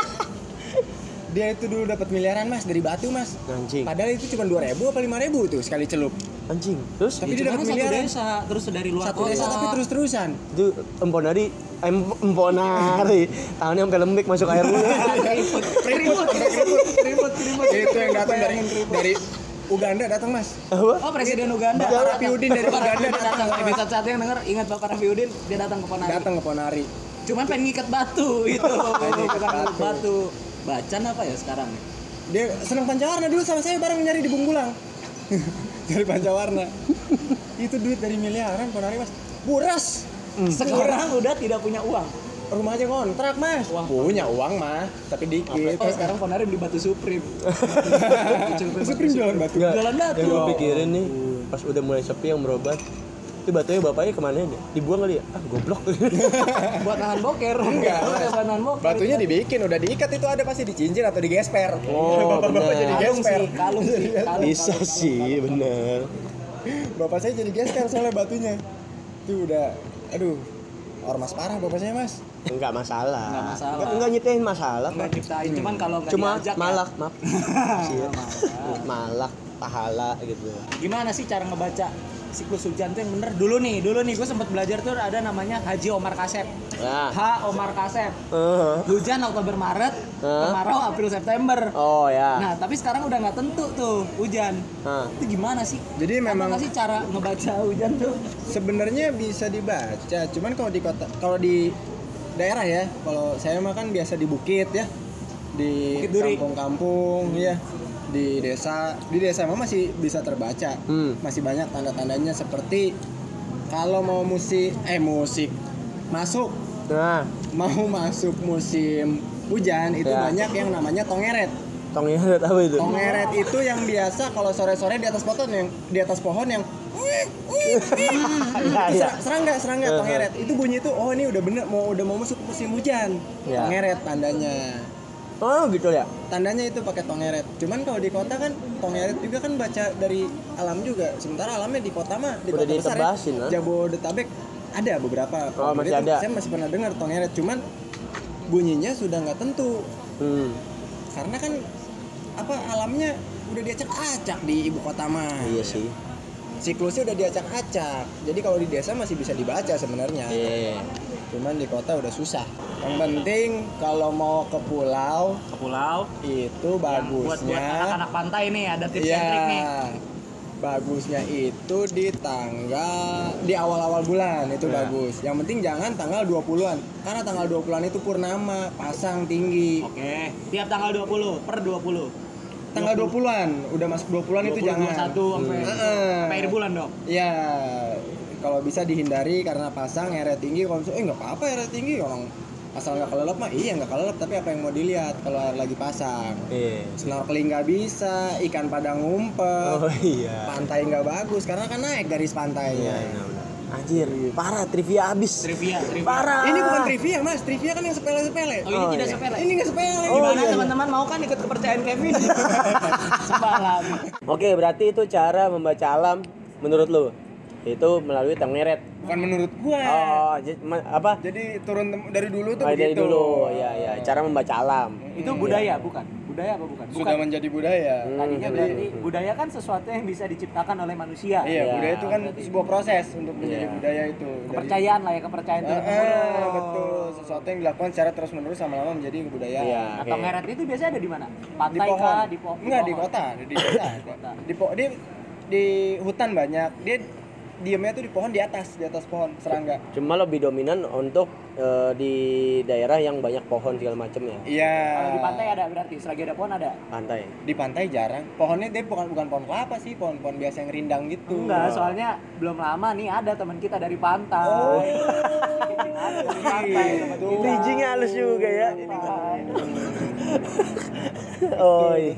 Dia itu dulu dapat miliaran mas dari batu mas. anjing Padahal itu cuma 2000 apa 5000 tuh sekali celup. anjing terus Tapi Ya, dia dapat satu miliaran. desa, terus dari luar Satu kota. desa tapi terus-terusan. itu emponari em, emponari tangannya sampai lembek masuk air mulu *laughs* Keriput, keriput, keriput, keriput. Itu yang datang dari dari Uganda datang mas. apa Oh presiden Uganda. Bapak Rafiudin dari Bapak Uganda datang. Episode satu yang denger ingat Bapak Rafiudin dia datang ke Ponari. Datang ke Ponari. Cuman pengen ngikat batu itu. ngikat Bukan ngikat batu. Bacan apa ya sekarang? Dia senang pancawarna dulu sama saya bareng nyari di Bunggulang. Dari *laughs* pancawarna. itu duit dari miliaran Ponari mas. Buras. Sekarang udah tidak punya uang. Rumah aja kontrak mas. Wah. Punya uang mah, tapi dikit. Oh sekarang Ponari beli batu Supreme. *laughs* Supreme jualan batu. Jualan batu. yang gue pikirin nih pas udah mulai sepi yang berobat itu batunya bapaknya ke mana nih dibuang kali ya ah goblok *laughs* Buat nahan boker. Enggak. Buat nahan boker. Batunya dibikin, udah diikat itu ada pasti dicincin atau digesper. Oh, *laughs* Bapak benar. jadi kalung gesper. sih, kalung sih, *laughs* kalung. bisa sih bener Bapak saya jadi gesper soalnya batunya. Itu udah, aduh, ormas parah pokoknya mas Enggak masalah. Nggak masalah. Enggak, enggak nyiptain masalah. Enggak kok. nyiptain, cuman kalau nggak Cuma diajak ya. malak, maaf. Iya. malak. malak, pahala gitu. Gimana sih cara ngebaca siklus hujan tuh yang bener? Dulu nih, dulu nih gue sempet belajar tuh ada namanya Haji Omar Kasep. Nah. H Omar Kasep. eh. Hujan Oktober Maret, Hah? kemarau April September. Oh ya. Nah, tapi sekarang udah nggak tentu tuh hujan. Hah. Itu gimana sih? Jadi Ada memang- nggak sih cara ngebaca hujan tuh? sebenarnya bisa dibaca cuman kalau di kota kalau di daerah ya kalau saya mah kan biasa di bukit ya di kampung-kampung ya di desa di desa mah masih bisa terbaca Hmm. masih banyak tanda-tandanya seperti kalau mau musik eh musik masuk Nah, mau masuk musim hujan itu Ya. banyak yang namanya tongeret tongnya apa itu? tongeret itu yang biasa kalau sore-sore di atas pohon yang di atas pohon yang iya. *laughs* Ser- serangga serangga tongeret itu bunyi itu oh ini udah bener mau udah mau masuk musim hujan Ya. tongeret tandanya Oh, gitu ya. tandanya itu pakai tongeret cuman kalau di kota kan tongeret juga kan baca dari alam juga sementara alamnya di kota mah di Udah kota besar ya, ah. Jabodetabek ada beberapa Oh, masih Itu ada. saya masih pernah dengar tongeret cuman bunyinya sudah nggak tentu Hmm. karena kan apa alamnya udah diacak-acak di ibu kota mah Iya sih. siklusnya udah diacak-acak jadi kalau di desa masih bisa dibaca sebenarnya Iya. Cuman di kota udah susah yang penting kalau mau ke pulau Ke pulau. itu Yang buat buat bagusnya anak-anak pantai nih ada tips Iya. and trik nih. bagusnya itu di tanggal di awal-awal bulan itu Ya. bagus yang penting jangan tanggal 20-an karena tanggal 20-an itu purnama pasang tinggi Oke, tiap tanggal 20 per 20. tanggal 20-an udah masuk 20-an itu 20, jangan 21 sampai Heeh. sampai akhir bulan dong. Ya, kalau bisa dihindari karena pasang eret tinggi. Kalau misalnya, eh nggak apa-apa eret tinggi orang asal nggak kelelep mah iya nggak kelelep tapi apa yang mau dilihat kalau air lagi pasang Iya. snorkeling nggak bisa ikan pada ngumpet Oh iya. pantai nggak bagus karena kan naik garis Iya, pantainya benar-benar. Anjir, parah trivia abis. Trivia, trivia. Parah. ini bukan trivia mas trivia kan yang sepele sepele Oh, ini Oh, tidak iya. sepele. ini nggak sepele Oh, Gimana iya. teman-teman mau kan ikut kepercayaan Kevin? *laughs* Sebalan. Oke, berarti itu cara membaca alam menurut lu. Itu melalui tengeret. bukan menurut gua Oh, j- ma- apa? jadi turun tem- dari dulu tuh Oh, dari begitu dulu. Ya, ya, cara membaca alam. Itu budaya bukan? Budaya apa bukan? sudah menjadi budaya Hmm, Tadinya jadi- berarti budaya kan sesuatu yang bisa diciptakan oleh manusia. iya Iya, budaya itu kan berarti. sebuah proses untuk menjadi Iya. budaya itu Dari- Kepercayaan lah ya, kepercayaan Eh, eh, betul sesuatu yang dilakukan secara terus menerus lama-lama menjadi kebudayaan Iya. Atau Oke. ngeret itu biasanya ada di mana? di Pantai pohon kah? Di, po- enggak di kota di *coughs* desa kota. di po di di hutan banyak dia diemnya tuh di pohon di atas di atas pohon serangga Cuma lebih dominan untuk eh, di daerah yang banyak pohon segala macam ya. iya Kalau di pantai ada berarti, selagi ada pohon ada. Pantai. di pantai jarang pohonnya dia bukan bukan pohon kelapa sih pohon-pohon biasa yang rindang gitu Enggak, soalnya belum lama nih ada teman kita dari pantai. Oh. ada dari pantai Gitu. Bridgingnya halus juga ya. Oh iya.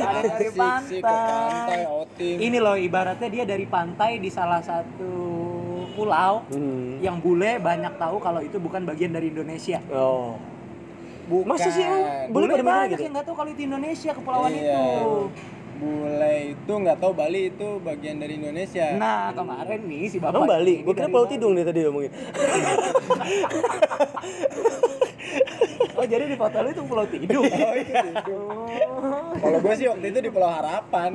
Ada dari pantai Ini loh ibaratnya dia dari pantai di salah satu pulau Hmm. yang bule banyak tahu kalau itu bukan bagian dari Indonesia. Oh. bukan Masa sih Bule Bule banyak gitu? yang nggak tahu kalau itu Indonesia kepulauan Iya. itu. bule itu nggak tahu Bali itu bagian dari Indonesia Nah kemarin nih si bapak. Emang Bali? Gue kira Pulau. Tidung nih tadi ngomongin. *laughs* *laughs* Oh jadi di foto lu itu Pulau Tidung. *laughs* oh itu kalau gue sih waktu itu di Pulau Harapan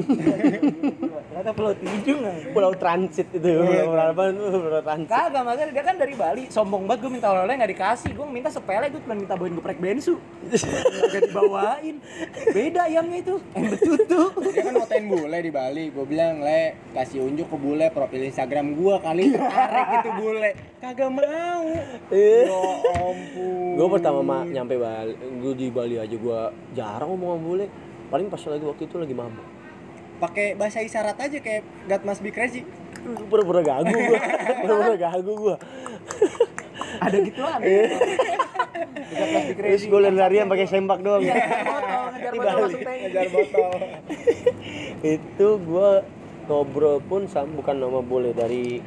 *laughs* Ternyata Pulau Tidung. aja. Pulau Transit itu. Iya, Pulau apa? Pulau Transit. Kagak makanya dia kan dari Bali sombong banget gue minta oleh-oleh nggak dikasih gue minta sepele gue cuma minta bawain geprek bensu gak dibawain beda ayamnya itu yang betutu dia kan motain bule di Bali gue bilang le kasih unjuk ke bule profil Instagram gue kali tertarik itu bule kagak mau Eh. ya ampun Gue pertama mah nyampe Bali, gue di Bali aja gue jarang ngomong sama bule. Paling pas lagi waktu itu lagi mabuk. pakai bahasa isyarat aja kayak God must be crazy. Pura-pura gagu gue, *laughs* pura-pura gagu gue. ada gituan. Plastik Terus gue larian pakai sempak doang. Iya, ngejar botol, ngejar Di botol *laughs* itu gue ngobrol pun sama bukan nama bule dari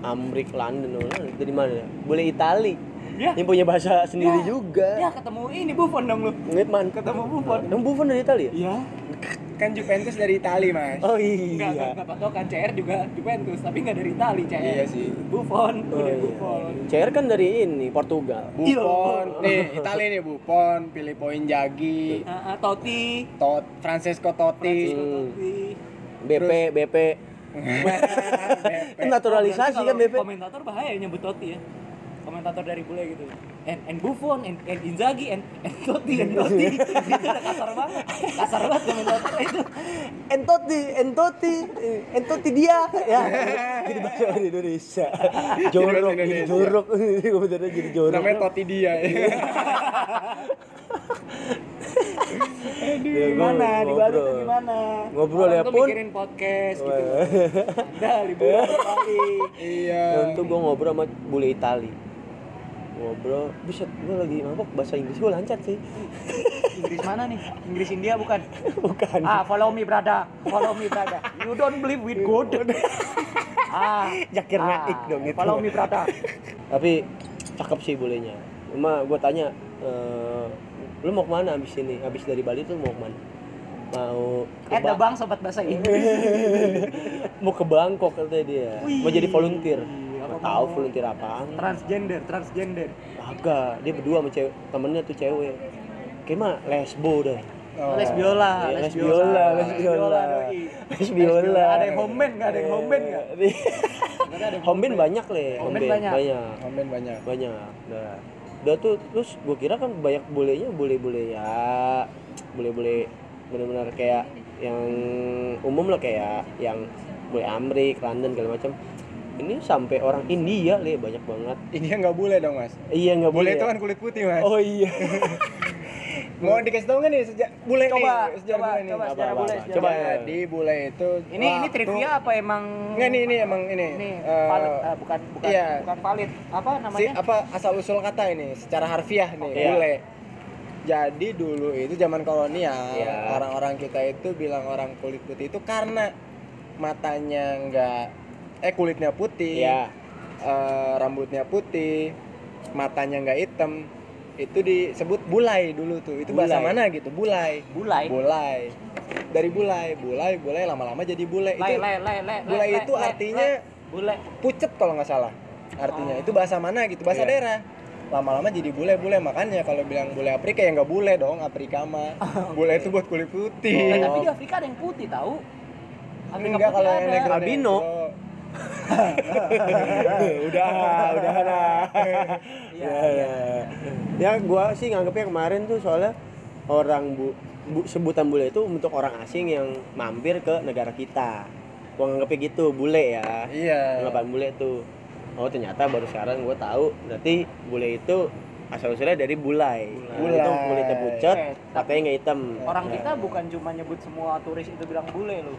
Amrik London dari mana? Ya? Bule Itali Ya. yang punya bahasa sendiri Ya. juga ya ketemu ini Buffon dong lu Ngeliat man ketemu Buffon Emang Buffon dari Itali ya? iya kan Juventus dari Itali mas Oh Enggak, iya. enggak tahu kan CR juga Juventus, tapi enggak dari Itali CR. Iya sih. Buffon, Oh, udah iya. Buffon. CR kan dari ini Portugal. Buffon nih Itali nih Buffon Filippo Inzaghi Ah, ah, Totti, Tot Francesco Totti Hmm. Totti. BP BP. Itu naturalisasi kan BP. Komentator bahaya nyebut Totti ya. Komentator dari bule gitu. And, and Buffon, and, and Inzaghi, and, and Totti, and Totti. *laughs* itu udah kasar banget. Kasar banget komentator itu. Entoti, entoti, entoti dia ya. Jadi bahasa Indonesia. Jorok, jadi jorok. Komentarnya jadi jorok. namanya Totti dia *laughs* Ya, Gimana? Di Bali tuh gimana? Ngobrol Orang ya, Pun. mikirin podcast gitu. Liburan ke Bali. iya Ya, untuk gue ngobrol sama bule Itali. Ngobrol, buset, gue lagi mabok bahasa Inggris gue lancar sih. *laughs* Inggris mana nih? Inggris India bukan? Bukan. Ah, follow me brother. Follow me brother. You don't believe with God. ah, Jakir naik dong itu. Follow me brother. Tapi cakep sih bulenya. Cuma gue tanya, eh, lu mau ke mana abis ini? Abis dari Bali tuh mau ke mana? Mau ke Eh, Ba- bang sobat bahasa Inggris. *laughs* mau ke Bangkok katanya dia. Wih. Mau jadi volunteer. Tahu mau? volunteer apaan. transgender, transgender. Kagak, dia berdua sama cewek, temennya tuh cewek. Kayak mah lesbo dah. Oh. Les biola, Iya, les les biola, les biola. doi. Les biola. Ada yang home band, nggak ada yang home band nggak? *laughs* Nggak ada yang Home band banyak le. Home band banyak. banyak. Komen banyak banyak udah udah tuh terus gue kira kan banyak bolehnya boleh-boleh ya boleh-boleh benar-benar kayak yang umum lah kayak yang boleh Amrik, London segala macam ini sampai orang India le banyak banget ini nggak boleh dong mas iya nggak boleh boleh itu ya? kan kulit putih mas oh iya *laughs* mau dikasih tau nggak nih sejak bule Coba, nih sejarah coba, bule nih coba sejarah bule, coba ya jadi bule itu Ini ini waktu- trivia apa emang? nggak nih ini emang ini Ini eh, valid, eh, bukan bukan iya. bukan valid. Apa si namanya? apa asal usul kata ini secara harfiah nih Oke. bule jadi dulu itu zaman kolonial Iya. orang-orang kita itu bilang orang kulit putih itu karena matanya nggak eh kulitnya putih. Iya. eh, rambutnya putih. Matanya nggak hitam. Itu disebut bulai dulu tuh. Itu bahasa Bulai. mana gitu? Bulai. Bulai. bulai. Dari bulai. Bulai bulai lama-lama jadi bule. Itu lay, lay, lay, bulai itu artinya bule. pucet kalau nggak salah. Artinya. Oh. itu bahasa mana gitu? Bahasa Iya. daerah. Lama-lama jadi bule-bule. Makanya kalau bilang bule Afrika ya nggak bule dong. Afrika mah. *laughs* Bule itu buat kulit putih. Nah, tapi di Afrika ada yang putih tahu. Afrika enggak putih kalau yang ada. negro Albino. *laughs* udah udah nah Iya, ya, ya. ya gua sih nganggepnya kemarin tuh soalnya orang bu, bu- sebutan bule itu untuk orang asing yang mampir ke negara kita gua nganggepnya gitu bule ya iya anggapan bule tuh oh ternyata baru sekarang gua tahu berarti bule itu asal usulnya dari bulai Bulai. itu kulitnya pucat Eh, tapi nggak hitam Orang Ya. kita bukan cuma nyebut semua turis itu bilang bule loh.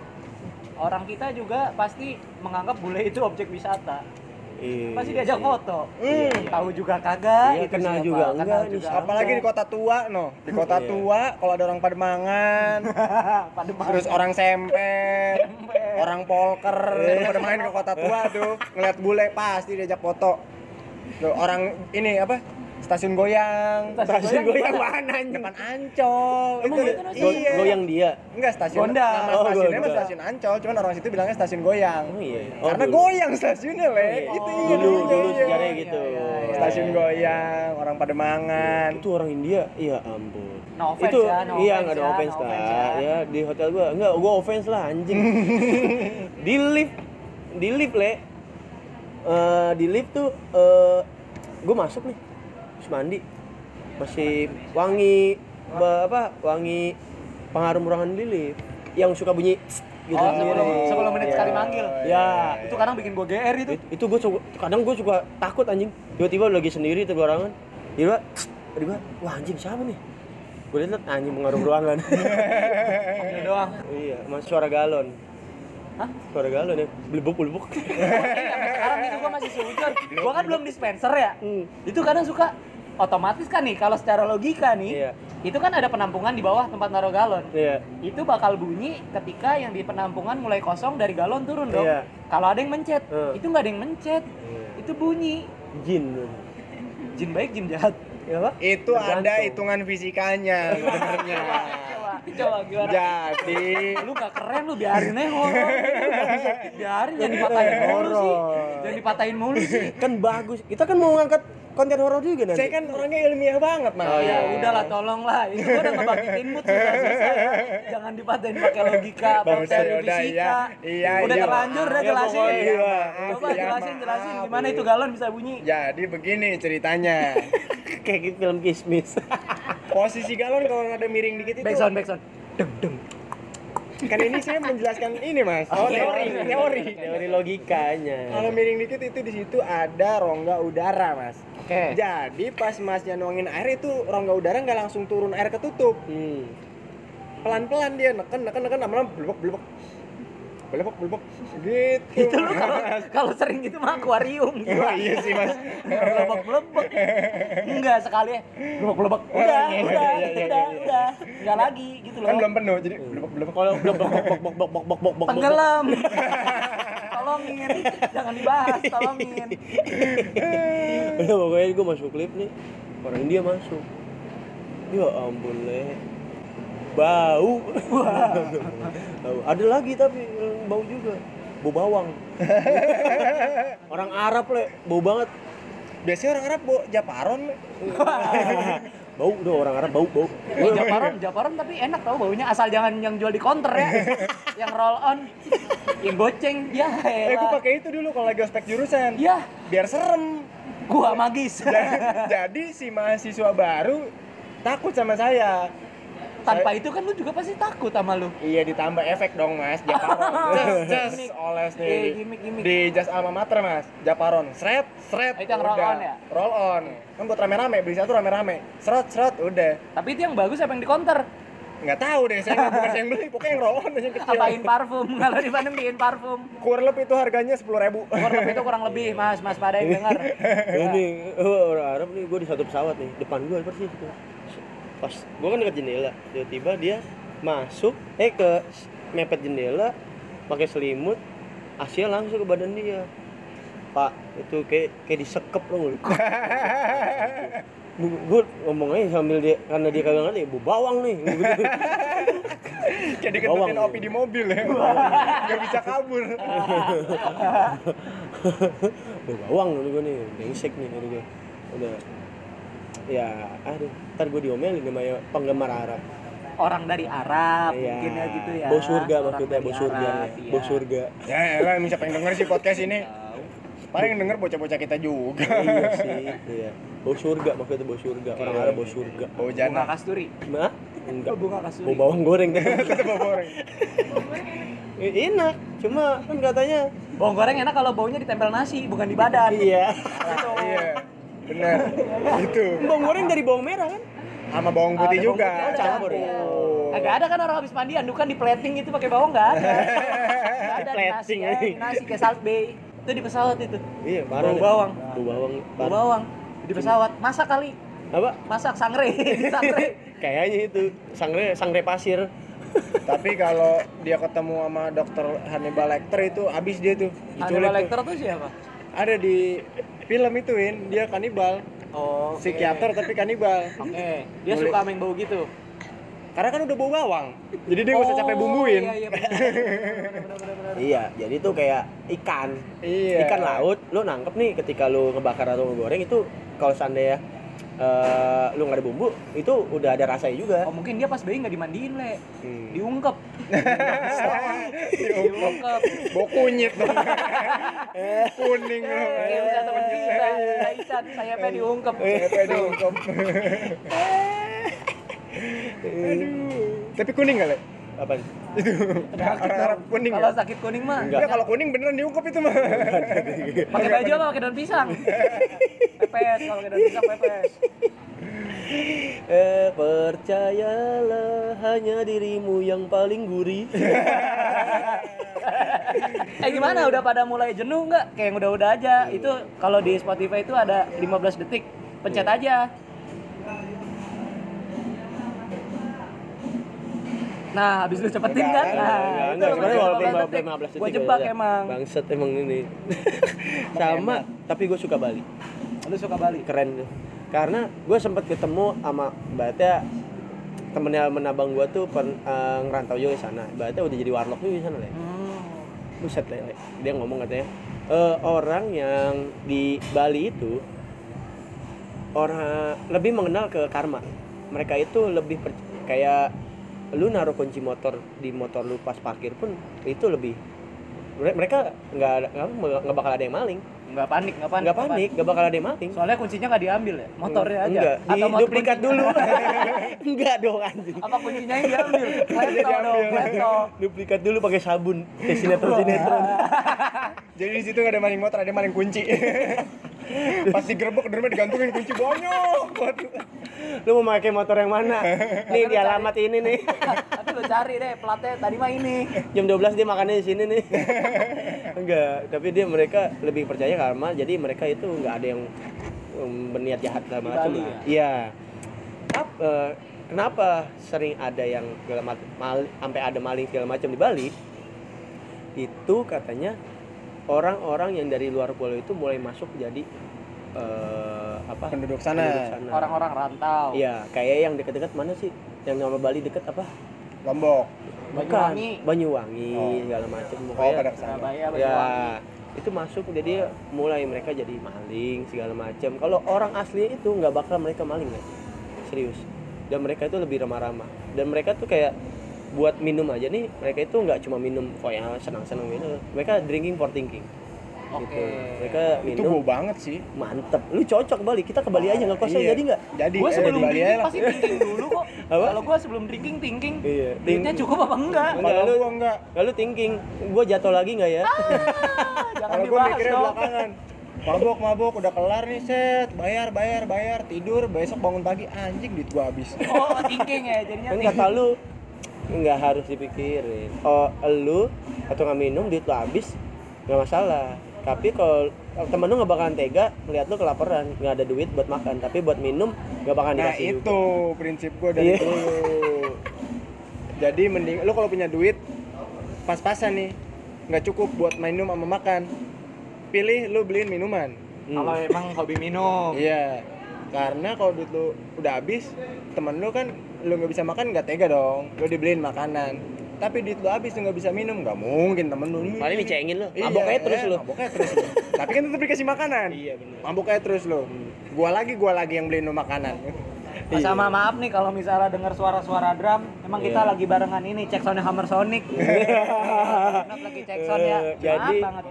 Orang kita juga pasti menganggap bule itu objek wisata. Iya. Pasti diajak foto. Hmm. Tahu juga kagak Iya, kenal siapa, juga kenal enggak juga apalagi di kota tua no. Di kota Iya. tua kalau ada orang Pademangan. *laughs* Pada terus orang sempet orang polker. Pada main ke kota tua tuh ngeliat bule pasti diajak foto. Tuh, orang ini apa stasiun goyang. Stasiun goyang. Mana depan ancol. Emang itu itu Go- iya. Goyang dia. Enggak stasiun Gondang. nama Oh, stasiunnya mah stasiun ancol cuman orang situ bilangnya stasiun goyang. Oh iya. Oh, karena dulu. goyang stasiunnya le. Oh, itu iya. iya dulu dulu iya. sejarahnya gitu. Iya, iya, iya. stasiun goyang orang Pademangan itu orang India? Iya ampun. No offense itu ya, no iya nggak ada ya, offense no lah. offense ya. ya di hotel gua. Enggak gua offense lah anjing. *laughs* Di lift di lift le. Eh, di lift tuh eh gua masuk nih mandi masih wangi apa wangi pengharum ruangan di lift yang suka bunyi gitu Oh, sendiri. sebelum, sebelum menit Iya. sekali manggil. Ya. Itu kadang bikin gue GR itu. It- itu gue kadang gue suka takut anjing tiba-tiba lagi sendiri terbarangan tiba tiba wah anjing siapa nih gue liat anjing pengaruh ruangan *laughs* Ini doang. iya mas suara galon Hah? suara galon ya belebuk belebuk Iya, sekarang itu gue masih sujud. Gue kan belum dispenser ya. Hmm. Itu kadang suka otomatis kan nih kalau secara logika nih, Iya. itu kan ada penampungan di bawah tempat naruh galon. iya Itu bakal bunyi ketika yang di penampungan mulai kosong dari galon turun dong. Iya. Kalau ada yang mencet, Hmm. itu nggak ada yang mencet. Iya. Itu bunyi. jin Jin baik, jin jahat. ya apa itu ada Tergantung. hitungan fisikanya sebenarnya *laughs* Coba. Coba gimana? Jadi Lu gak keren lu biarin aja horor. biarin jangan dipatahin mulu sih. Dipatahin mulu *laughs* sih. kan bagus kita kan mau ngangkat konten horor juga nanti saya kan orangnya ilmiah banget mas. Oh, iya. Ya udahlah tolonglah. Itu gua udah ngebangkitin mood susah susah ya. Jangan dipatahin pakai logika, pakai ya udah, fisika. iya. Iya, udah iya. terlanjur udah Ya, jelasin. pokoknya, Coba maaf, ya, jelasin maaf. jelasin gimana itu galon bisa bunyi. Jadi begini ceritanya. *laughs* kayak gitu film kismis Posisi galon kalau ada miring dikit itu Backsound backsound. Deng deng. Kan ini saya menjelaskan ini mas. Oh teori, teori. teori logikanya Kalau miring dikit itu di situ ada rongga udara mas. Oke. Jadi pas masnya nuangin air itu rongga udara nggak langsung turun air ketutup. hmm. Pelan-pelan dia neken neken neken lama-lama blebek blebek belebek belebek gitu itu lu kalau kalau sering gitu mah akuarium gitu. Oh, iya sih mas. Belebek belebek enggak sekali. Belebek belebek oh, iya, udah iya, udah iya, udah udah. Enggak lagi gitu loh. Kan belum penuh jadi belebek belebek kalau belebek bok bok bok bok bok bok bok tenggelam. *laughs* Tolongin. Jangan dibahas tolongin. Udah pokoknya gue masuk klip nih. Orang India masuk. Ya ampun leh bau bau ada lagi tapi yang bau juga bau bawang *laughs* orang Arab le bau banget Biasanya orang Arab bawa japaron. *laughs* bau udah orang Arab bau bau Eh, Japaron, Japaron tapi enak tau baunya asal jangan yang jual di counter ya. *laughs* yang roll on, yang goceng. Ya, Eh, gue elah. pakai itu dulu kalau lagi ospek jurusan. Ya, Biar serem. gua magis. jadi, jadi si mahasiswa baru takut sama saya. Tanpa itu kan lu juga pasti takut sama lu. Iya ditambah efek dong mas, Japaron. *laughs* Jas, oles Iya, nih. gimik-gimik. Di jas alma mater mas, Japaron. Sret, sret. Itu yang roll udah. on ya? Roll on. Kan buat rame-rame, beli satu rame-rame. Seret, seret, udah. Tapi itu yang bagus apa yang di counter? Nggak tahu deh, saya nggak bukan saya yang beli, pokoknya yang roll on aja yang kecil. Apain parfum? *laughs* Kalau di Bandung diin parfum. Kurlep itu harganya sepuluh ribu. Kurang itu kurang lebih, Mas, Mas pada yang dengar. *laughs* ini oh, orang Arab nih gue di satu pesawat nih depan gue persis tuh pas gue kan dekat jendela tiba-tiba dia masuk eh ke mepet jendela pakai selimut Asia langsung ke badan dia. Pak itu kayak kayak disekep loh *laughs* gue ngomong aja sambil dia karena dia kagak ngerti bu bawang nih. *laughs* Jadi ketutin opi di mobil ya. *laughs* Nggak bisa kabur. bu bawang dulu gue nih brengsek nih dulu gue udah ya aduh ntar gue diomelin sama ya penggemar Arab Orang dari Arab Iya. mungkin ya gitu ya. Bos surga maksudnya, bos surga. Arab, iya. Bos surga. Ya elah, siapa yang denger sih podcast ini? Tahu. Paling yang denger bocah-bocah kita juga. iya sih, iya. Bau surga maksudnya bau surga. Orang Arab bau surga. Bau Bunga jana. kasturi. Mah? Enggak. Bunga kasuri. Bau bawang goreng. *laughs* Tetep bau goreng. Enak, cuma kan katanya Bawang goreng enak kalau baunya ditempel nasi, bukan di badan. iya. Iya. Benar. *laughs* Itu. Bawang goreng dari bawang merah kan? Sama bawang putih Ada bawang juga. putih ada. Campur. Oh. Agak ada kan orang habis mandi andukan di plating itu pakai bawang nggak ada. *laughs* Ada di nasi, Plating, ya, nasi kayak Salt Bay. Itu di pesawat itu. Iya, deh. bawang. Bau bawang. Bau bawang di pesawat. Masak kali. Apa? Masak sangre, *laughs* sangre. Kayaknya itu sangre sangre pasir. Tapi kalau dia ketemu sama dokter Hannibal Lecter itu abis dia tuh. Hannibal. Lecter tuh siapa? Ada di film itu Win, dia kanibal. Oh, oke. Psikiater tapi kanibal. Oke, dia Boleh. suka main bau gitu. Karena kan udah bau bawang. Jadi dia nggak usah capek bumbuin. Iya, iya. Iya, jadi itu kayak ikan. Iya. Ikan laut, lu nangkep nih ketika lu ngebakar atau ngegoreng itu kalau seandainya eh, lu nggak ada bumbu, itu udah ada rasanya juga. Oh, mungkin dia pas bayi nggak dimandiin, Le. Hmm. Diungkep. Diungkep. Bau kunyit dong. Kuning loh. Kayak udah teman kita, Aisyah, sayapnya diungkep. Sampai diungkep. Tapi kuning nggak, Le? Apa? Orang Arab kuning Kalau ya? sakit kuning mah Enggak. Ya kalau kuning beneran diungkep itu mah. *laughs* pakai baju apa pakai daun pisang? *laughs* pepes kalau pakai daun pisang pepes. Eh percayalah hanya dirimu yang paling gurih. *laughs* Eh gimana udah pada mulai jenuh nggak? Kayak yang udah-udah aja. Itu kalau di Spotify itu ada 15 detik. Pencet aja. Nah, habis lu cepetin kan? Nah, Enggak, sebenarnya walaupun 15 detik. 15 detik Gua jebak ada. emang. Bangset emang ini. *laughs* Sama, tapi gue suka Bali. Lu suka Bali? Keren tuh. Karena gue sempat ketemu sama Mbaknya temennya menabang gua tuh per, eh, ngerantau juga di sana ibaratnya udah jadi warlock juga di sana le Hmm. buset le. dia ngomong katanya "Eh, orang yang di Bali itu orang lebih mengenal ke karma mereka itu lebih per- kayak lu naruh kunci motor di motor lu pas parkir pun itu lebih mere- mereka nggak ada- nggak nggak bakal ada yang maling. Nggak panik nggak panik. Nggak panik nggak bakal ada yang maling. Soalnya kuncinya nggak diambil ya? Motornya aja. enggak di Atau duplikat dulu. *laughs* Enggak dong anjing. Apa kuncinya yang diambil? Leto dong diambil. leto duplikat dulu pakai sabun kayak sinetron sinetron *laughs* Jadi di situ gak ada maling motor, ada maling kunci. *laughs* Pas digerebek di rumah digantungin kunci banyak. banget. lu mau pakai motor yang mana? *laughs* Nih di alamat ini nih. *laughs* Tapi lo cari deh platnya tadi mah ini. Jam 12 dia makannya di sini nih. *laughs* Enggak tapi dia mereka lebih percaya karma jadi mereka itu nggak ada yang um, berniat jahat segala Di macam lah iya. Eh, kenapa sering ada yang segala macam mal, sampai ada maling segala macam di Bali itu katanya orang-orang yang dari luar pulau itu mulai masuk jadi eh, apa? Penduduk sana. orang-orang rantau. Iya kayak yang dekat-dekat mana sih? Yang nama Bali deket apa? Lombok. Bukan, Banyuwangi. Banyuwangi Oh. segala macam Oh, pada. Surabaya ya itu masuk jadi mulai mereka jadi maling segala macam kalau orang asli itu nggak bakal mereka maling ya. Serius. Dan mereka itu lebih ramah-ramah. Dan mereka tuh kayak buat minum aja. Nih mereka itu nggak cuma minum kok yang senang-senang minum mereka drinking for thinking. Oke. Gitu mereka Itu minum. gue banget sih. mantep. Lu cocok Bali. Kita ke Bali aja nggak kosong Iya. jadi nggak? Jadi gue eh, sebelum drinking aja lah. pasti thinking dulu kok. *laughs* Apa? kalau gue sebelum drinking thinking. Iya duitnya cukup apa enggak? Enggak, Kalau lu- gua enggak. lalu thinking gue jatuh lagi nggak ya? Ah, *laughs* jangan Kalau gue mikirnya dong. belakangan. Mabok, mabok, udah kelar nih set, bayar, bayar, bayar, tidur, besok bangun pagi, anjing duit gua habis. oh thinking ya jadinya enggak thinking. kalau nggak harus dipikirin oh lu atau nggak minum duit lu habis nggak masalah tapi kalau temen lu nggak bakalan tega melihat lu kelaparan nggak ada duit buat makan tapi buat minum nggak bakalan Nah dikasih itu juga. prinsip gue dari dulu. Jadi mending lu kalau punya duit pas-pasan nih, nggak cukup buat minum sama makan. Pilih lu beliin minuman. Hmm. kalau emang hobi minum Iya. Karena kalau duit lu udah habis, temen lu kan lu nggak bisa makan nggak tega dong. Lu dibeliin makanan. Tapi duit lu habis lu nggak bisa minum, nggak mungkin temen lu. paling dicengin lu Iya, mabok aja terus eh, lu Mabok aja terus lu. *laughs* Tapi kan tetap dikasih makanan. iya benar Mabok aja terus lu. Gua lagi, gua lagi yang beliin lu makanan. Mas sama maaf nih kalau misalnya dengar suara-suara drum, emang kita Iya. lagi barengan ini cek soundnya Hammer Sonic. *laughs* Kenapa lagi cek sound ya? Eh, jadi- Maaf banget.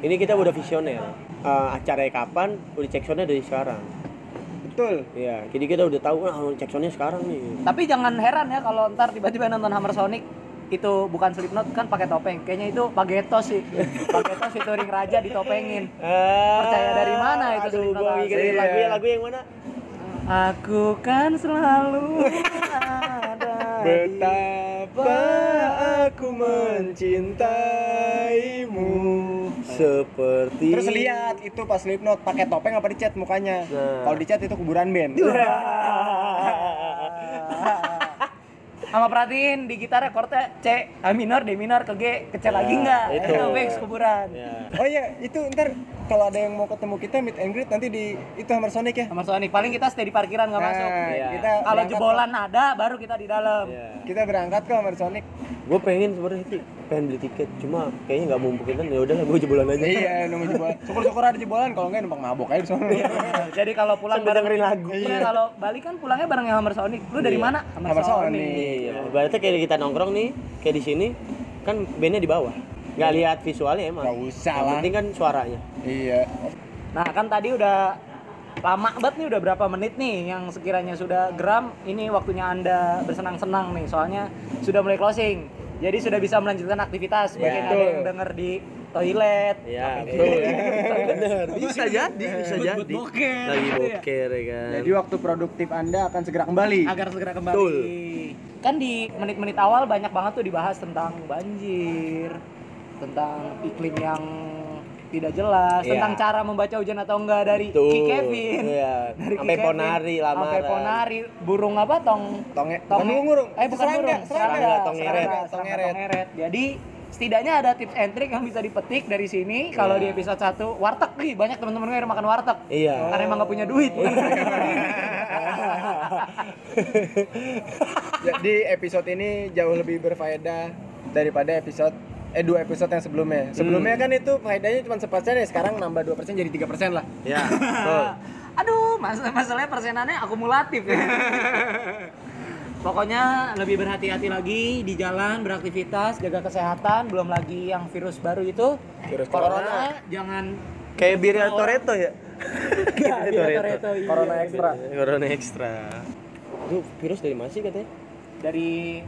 ini kita udah visioner Eh, acaranya kapan udah cek soundnya dari sekarang Betul. Iya, jadi kita udah tahu ah cek soundnya sekarang nih Tapi jangan heran ya kalau ntar tiba-tiba nonton Hammer Sonic itu bukan Slipknot kan pakai topeng. Kayaknya itu Pagetos sih. *laughs* Pagetos itu ring raja ditopengin. Percaya dari mana itu Aduh, Slipknot gua mikirin lagu ya lagu yang mana? Aku kan selalu ada Betapa aku mencintaimu. Seperti Terus lihat itu pas Slipknot pakai topeng apa dicat mukanya. Nah. Kalau dicat itu kuburan band. Sama perhatiin di gitarnya chordnya C, A minor, D minor, ke G, ke C lagi Ya, enggak? itu. Itu Bex kuburan. Ya. Oh iya, itu ntar kalau ada yang mau ketemu kita meet and greet nanti di itu Hammer Sonic ya. Hammer Sonic paling kita stay di parkiran nggak Nah, masuk. Iya. kita Kalau berangkat jebolan ada, baru kita di dalam. Ya. ke- kita berangkat ke Hammer Sonic. Gue pengen sebenarnya sih pengen beli tiket, cuma kayaknya nggak memungkinkan. Ya udahlah, gue jebolan aja. iya, nunggu jebolan. Syukur-syukur ada jebolan, kalau enggak numpang mabok aja di sana. Jadi kalau pulang dengerin lagu. Iya, kalau Bali kan pulangnya bareng yang Hammer Sonic. Lu dari Iya. mana? Hammer Sonic. Iya, berarti kayak kita nongkrong nih, kayak di sini kan bandnya di bawah. Nggak lihat visualnya emang. Nggak usah Yang lah. penting kan suaranya. iya. Nah, kan tadi udah lama banget nih udah berapa menit nih yang sekiranya sudah geram ini waktunya anda bersenang-senang nih soalnya sudah mulai closing jadi sudah bisa melanjutkan aktivitas mungkin ada yang denger di toilet Iya, betul. Bener. Bisa jadi, bisa jadi. boker, Lagi gitu ya. boker ya kan. Jadi waktu produktif Anda akan segera kembali. agar segera kembali Betul. kan di menit-menit awal banyak banget tuh dibahas tentang banjir tentang iklim yang tidak jelas Iya. tentang cara membaca hujan atau enggak dari Betul. Ki Kevin Iya. *laughs* dari Ki Sampai Kevin. ponari lamaran. sampai ponari burung apa tong Tonge, tong bukan ngurung, eh bukan serangga, burung serangga, serangga, tong serangga, serangga, Tong ngeret. tong ngeret. jadi setidaknya ada tips and trick yang bisa dipetik dari sini kalau di Iya. episode 1 warteg nih banyak teman-teman gue yang makan warteg Iya. karena emang gak punya duit ini. *laughs* Jadi episode ini jauh lebih berfaedah daripada episode eh dua episode yang sebelumnya. Sebelumnya kan itu faedahnya cuma sepersen ya, sekarang nambah 2% jadi 3% lah. Ya, betul. *laughs* Aduh, mas masalahnya persenannya akumulatif ya. *laughs* Pokoknya lebih berhati-hati lagi di jalan, beraktivitas, jaga kesehatan, belum lagi yang virus baru itu. Virus corona, jangan Kayak Birya Toretto ya? *laughs* Iya, Birya Toretto, iya. Corona ekstra. Corona ekstra. Itu virus dari mana sih katanya? dari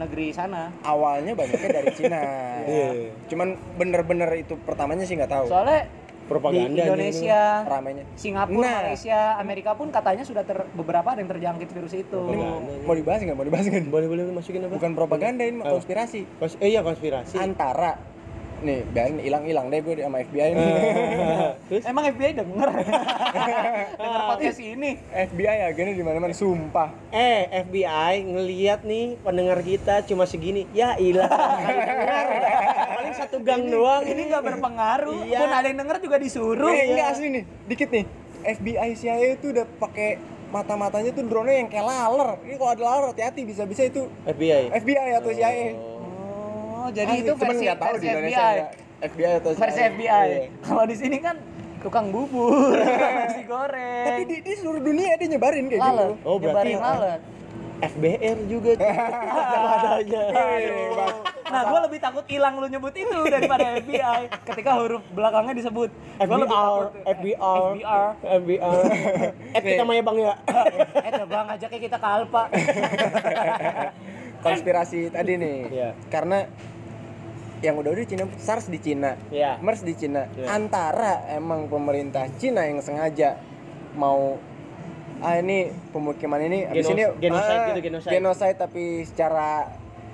negeri sana. Awalnya banyaknya dari Cina. *laughs* Iya. Cuman bener-bener itu pertamanya sih nggak tahu. Soalnya Propaganda di Indonesia, Ramainya. Singapura, Nah. Malaysia, Amerika pun katanya sudah ter, beberapa ada yang terjangkit virus itu. Ini mau, mau dibahas nggak? Mau dibahas nggak? Boleh boleh masukin apa? Bukan propaganda ini konspirasi. Kons- eh iya konspirasi. Antara nih biarin hilang-hilang deh gue sama FBI ini. *laughs* Terus Emang FBI denger? *laughs* denger podcast ini? FBI agennya di mana-mana sumpah. eh FBI ngelihat nih pendengar kita cuma segini. Ya ilah. *laughs* Paling satu gang doang Ini nggak berpengaruh. Iya. Pun ada yang denger juga disuruh. Eh, enggak asli nih, dikit nih. FBI CIA itu udah pakai mata-matanya tuh drone yang kayak laler. Ini kalau ada laler hati-hati bisa-bisa itu FBI. FBI atau CIA. Oh, jadi Asli, itu versi, nggak tahu versi di Indonesia FBI. FBI atau. Versi FBI. Iya. Kalau di sini kan tukang bubur, *laughs* nasi goreng. Tapi di, di seluruh dunia dia nyebarin kayak lalat. gitu. Oh, berarti- Nyebarin lalat. FBR juga tuh. *laughs* adanya. Nah, gue lebih takut hilang lu nyebut itu daripada *laughs* FBI. Ketika huruf belakangnya disebut. FBR. FBR, FBR. FBR. Eh kita mah ya bang ya. Eh, bang ajaknya kita ke Alpa. Konspirasi tadi nih. Iya. Karena yang udah-udah Cina SARS di Cina, Iya. MERS di Cina. Iya. Antara emang pemerintah Cina yang sengaja mau ah ini pemukiman ini abis Genos- ini genocide ah, gitu, genocide. genocide tapi secara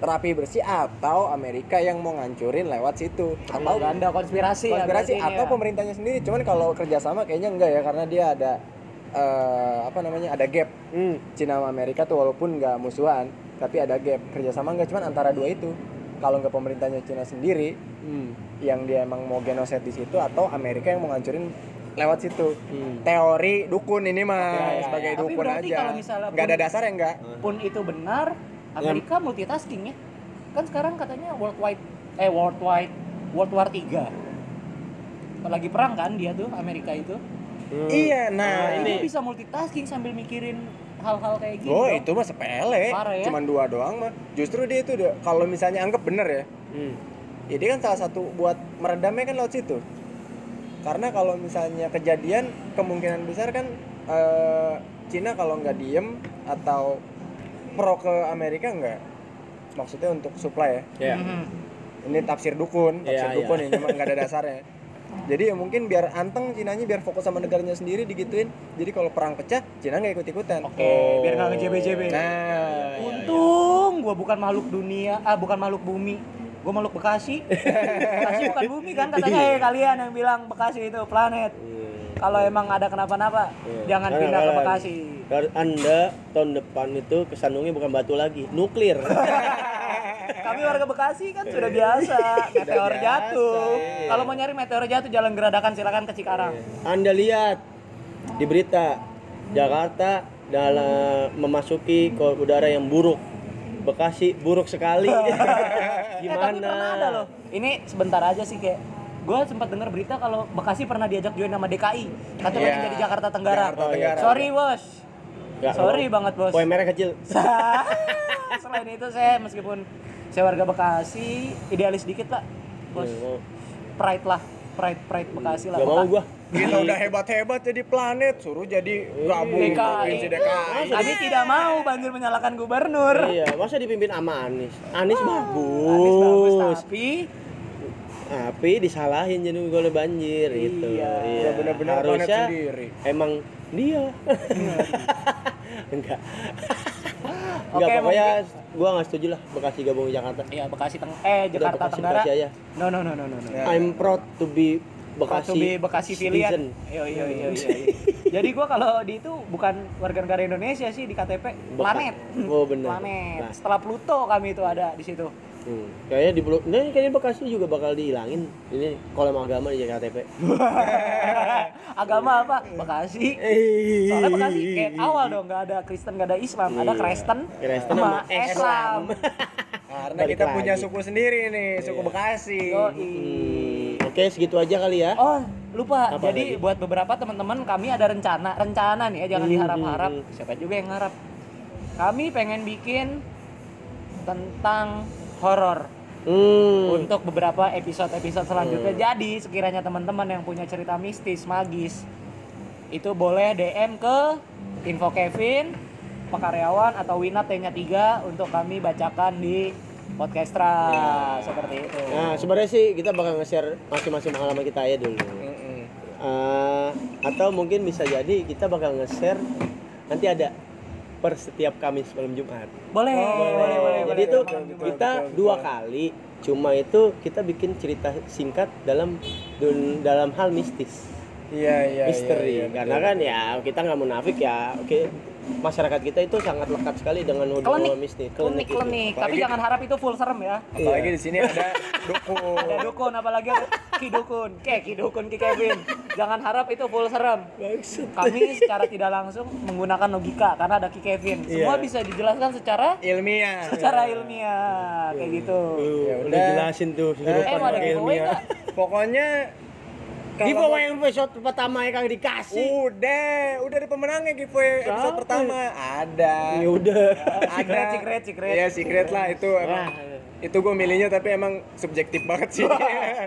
rapi bersih atau Amerika yang mau ngancurin lewat situ atau Propaganda konspirasi, ya konspirasi ini atau ya. pemerintahnya sendiri cuman kalau kerjasama kayaknya enggak ya karena dia ada eh, apa namanya ada gap Hmm. Cina sama Amerika tuh walaupun nggak musuhan tapi ada gap kerjasama nggak cuman antara dua itu kalau nggak pemerintahnya Cina sendiri Hmm. yang dia emang mau genocide di situ atau Amerika yang mau ngancurin lewat situ Hmm. teori dukun ini mah Ya, ya, sebagai ya. Tapi dukun berarti aja kalau misalnya nggak ada dasar ya enggak pun itu benar Amerika multitasking ya kan sekarang katanya worldwide eh worldwide World War 3 lagi perang kan dia tuh Amerika itu Hmm. iya nah Tapi ini dia bisa multitasking sambil mikirin hal-hal kayak gitu Oh dong. itu mah sepele, Parah ya. cuman dua doang mah. Justru dia itu kalau misalnya anggap bener ya, Hmm. ya dia kan salah satu buat meredamnya kan lewat situ. Karena kalau misalnya kejadian kemungkinan besar kan eh, Cina kalau nggak diem atau pro ke Amerika nggak, maksudnya untuk supply ya. Ya. Mhm. Ini tafsir dukun, tafsir Iya, dukun iya. ini memang nggak ada dasarnya. *laughs* Jadi ya mungkin biar anteng Cinanya biar fokus sama negaranya sendiri digituin. Jadi kalau perang pecah, Cina nggak ikut ikutan. Oke, biar nggak nge-JB-JB. Nah, Untung gua bukan makhluk dunia, ah bukan makhluk bumi. Gua makhluk Bekasi. *laughs* Bekasi bukan bumi kan katanya Iya. eh kalian yang bilang Bekasi itu planet. Kalau emang ada kenapa-napa, Iya. jangan pindah ke Bekasi. Anda tahun depan itu kesandungnya bukan batu lagi, nuklir. *laughs* Kami warga Bekasi kan sudah biasa, meteor jatuh. iya. Kalau mau nyari meteor jatuh jalan geradakan silakan ke Cikarang. Anda lihat di berita Jakarta dalam memasuki udara yang buruk. Bekasi buruk sekali. *laughs* Eh, tapi Gimana? pernah ada loh. Ini sebentar aja sih kayak gue sempat dengar berita kalau Bekasi pernah diajak join sama DKI. Katanya Iya. pengen jadi Jakarta Tenggara. Jakarta Tenggara. Sorry bos. Nggak, Sorry banget bos. UMR kecil. *laughs* Selain itu saya meskipun saya warga Bekasi, idealis dikit lah, bos. Mau. Pride lah, pride pride Bekasi lah. Nggak mau gua. Kita udah hebat-hebat jadi planet, suruh jadi gabung DKI. provinsi DKI. Kami tidak mau banjir menyalahkan gubernur. Iya, masa dipimpin sama Anies? Anies bagus. Anies bagus tapi Tapi disalahin jadi oleh banjir gitu. Iya, bener-bener planet Harusnya sendiri. emang dia. *laughs* Enggak. Enggak, pokoknya gua nggak setuju lah Bekasi gabung Jakarta. ya Bekasi Teng eh Udah Jakarta Bekasi, Tenggara. Bekasi aja. No no no no no no. I'm proud to be Bekasi Bekasi. Bekasi, Bekasi pilihan. citizen. Iya iya iya iya. iya. Jadi gua kalau di itu bukan warga negara Indonesia sih di KTP, planet. Oh, benar. Planet. Nah. Setelah Pluto kami itu ada di situ. Hmm. Kayaknya di Bulu- nah, kayaknya Bekasi juga bakal dihilangin ini kolom agama di KTP. *laughs* Agama apa? Bekasi. Soalnya Bekasi kayak awal dong nggak ada Kristen nggak ada Islam, ada Iya. Kristen, Kristen sama Islam. Karena Balik kita punya suku sendiri nih, suku Iya. Bekasi. Hmm, Oke, segitu aja kali ya. Oh lupa. Apa Jadi lagi? buat beberapa teman-teman kami ada rencana, rencana nih ya jangan Hmm, diharap-harap. hmm, Siapa juga yang ngarap? Kami pengen bikin tentang horor Hmm. untuk beberapa episode-episode selanjutnya. Hmm. Jadi sekiranya teman-teman yang punya cerita mistis, magis, itu boleh DM ke Info Kevin, Pekaryawan atau Winat T-nya 3 untuk kami bacakan di Podcastra seperti itu. Nah, sebenarnya sih kita bakal nge-share masing-masing pengalaman kita ya dulu. Mm-mm. Eh, atau mungkin bisa jadi kita bakal nge-share nanti ada per setiap Kamis malam Jumat. boleh, Oh, boleh, boleh, boleh. Jadi itu betul, betul, kita betul, dua betul. kali cuma itu kita bikin cerita singkat dalam dun- dalam hal mistis. Iya, iya. misteri iya, iya, karena betul. kan ya kita nggak munafik ya oke masyarakat kita itu sangat lekat sekali dengan Klinik, mistis klinik, klinik. Tapi jangan harap itu full serem ya. apalagi Iya. di sini ada *laughs* dukun. Ada dukun, apalagi ada ki dukun, kayak ki dukun ki Kevin. Jangan harap itu full serem. Kami secara tidak langsung menggunakan logika karena ada ki Kevin. Semua Iya. bisa dijelaskan secara ilmiah. secara ilmiah kayak gitu. Tuh, Ya udah jelasin tuh Eh, kehidupan mau ada pakai giveaway ilmiah. Pokoknya giveaway yang episode pertama yang kagak dikasih Udah, udah ada pemenangnya giveaway episode pertama. Ada. ya udah Secret, secret, secret. Iya, secret lah itu emang. Wah. Itu gue milihnya tapi emang subjektif banget sih.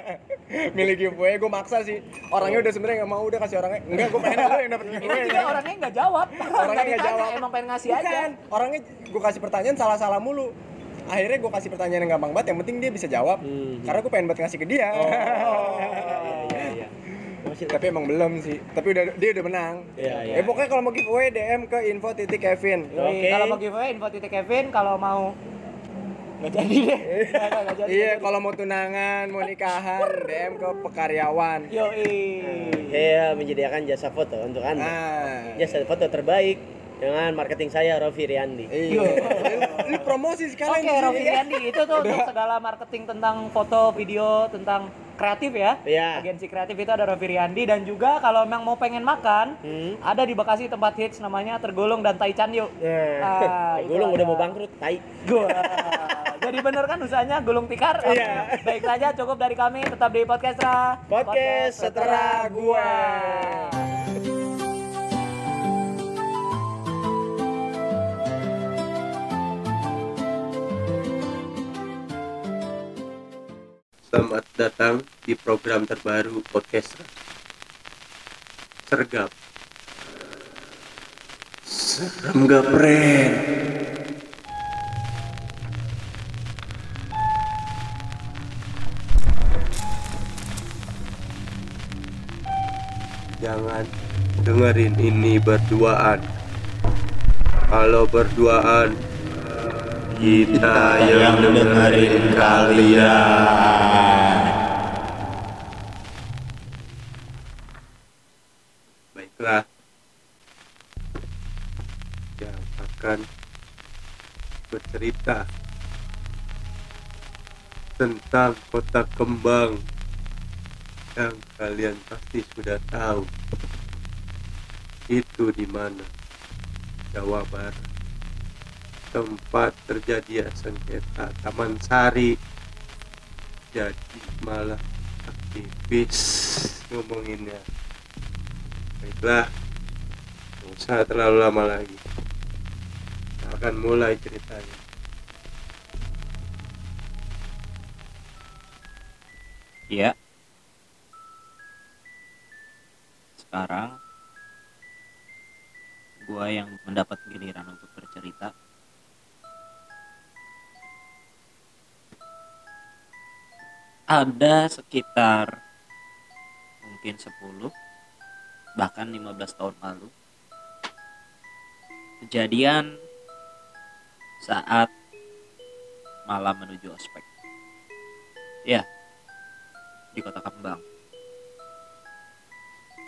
*laughs* Milih giveaway gue maksa sih. Orangnya udah sebenarnya nggak mau udah kasih orangnya. Enggak, gue pengen yang dapet Ini giveaway. juga orangnya nggak jawab. *laughs* Orangnya nggak jawab. Emang pengen ngasih aja. Orangnya gue kasih pertanyaan salah-salah mulu. Akhirnya gue kasih pertanyaan yang gampang banget, yang penting dia bisa jawab. Hmm. Karena gue pengen banget ngasih ke dia. *laughs* iya iya masih tapi emang belum sih. Tapi udah dia udah menang. Iya, iya. Eh pokoknya kalau mau giveaway DM ke info titik Kevin. Oke. Kalau mau giveaway info titik Kevin, kalau mau nggak jadi deh. *laughs* Nggak jadi. Iya, kalau mau tunangan, mau nikahan, DM ke pekaryawan. Yoi. saya menyediakan jasa foto untuk anda Nah, jasa foto terbaik dengan marketing saya Rofi Riandi iya. Lu promosi sekalian Oke, sini, Rofi. Riandi itu tuh untuk segala marketing tentang foto, video, tentang kreatif ya. Iya. Agensi kreatif itu ada Rofi Riandi dan juga kalau memang mau pengen makan, Hmm. ada di Bekasi tempat hits namanya Tergolong dan Taichan yuk. Ah, Nah, *laughs* ada. udah mau bangkrut, tai. Gua. Jadi bener kan usahanya gulung tikar? Iya. Baik saja cukup dari kami tetap di podcast Ra. Podcast Setara Gua. Selamat datang di program terbaru podcast Sergap. Serem gak, Pren? Jangan dengerin ini berduaan. Kalau berduaan, kita yang dengerin kalian. Baiklah. Yang akan bercerita tentang kota kembang yang kalian pasti sudah tahu itu di mana Jawa Barat tempat terjadi sengketa Taman Sari jadi malah aktivis ngomonginnya baiklah usah terlalu lama lagi Kita akan mulai ceritanya Iya. Sekarang gua yang mendapat giliran untuk bercerita. Ada sekitar mungkin 10 bahkan 15 tahun lalu kejadian saat malam menuju ospek. Ya, di kota Kembang.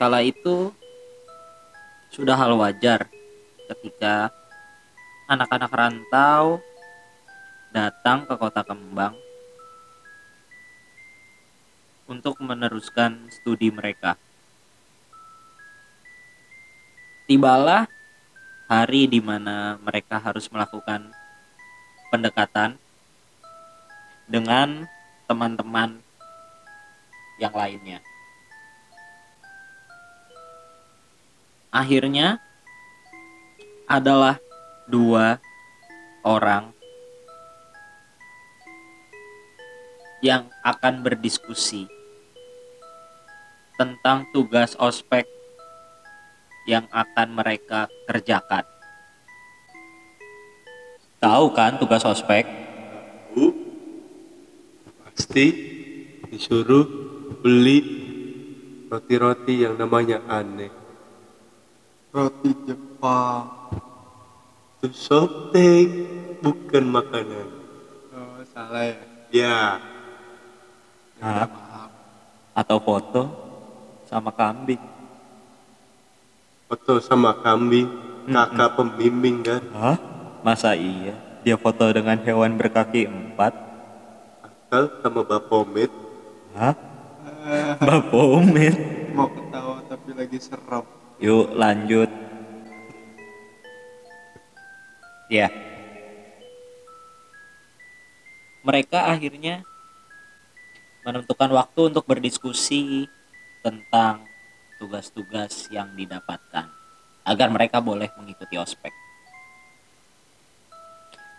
Kala itu sudah hal wajar ketika anak-anak rantau datang ke kota Kembang untuk meneruskan studi mereka. Tibalah hari di mana mereka harus melakukan pendekatan dengan teman-teman yang lainnya. Akhirnya adalah dua orang yang akan berdiskusi tentang tugas ospek yang akan mereka kerjakan. Tahu kan tugas ospek? Bu, pasti disuruh beli roti-roti yang namanya aneh. Roti Jepang. Itu softtek, bukan makanan. Oh, salah ya. Ya, Hah? Atau foto sama kambing? foto sama kambing, kakak pembimbing kan. Hah? Masa iya? Dia foto dengan hewan berkaki empat? Akal sama Bapomet. Hah? Bapomet. Mau ketawa tapi lagi serem. Yuk lanjut. Ya. Mereka akhirnya menentukan waktu untuk berdiskusi tentang tugas-tugas yang didapatkan agar mereka boleh mengikuti ospek.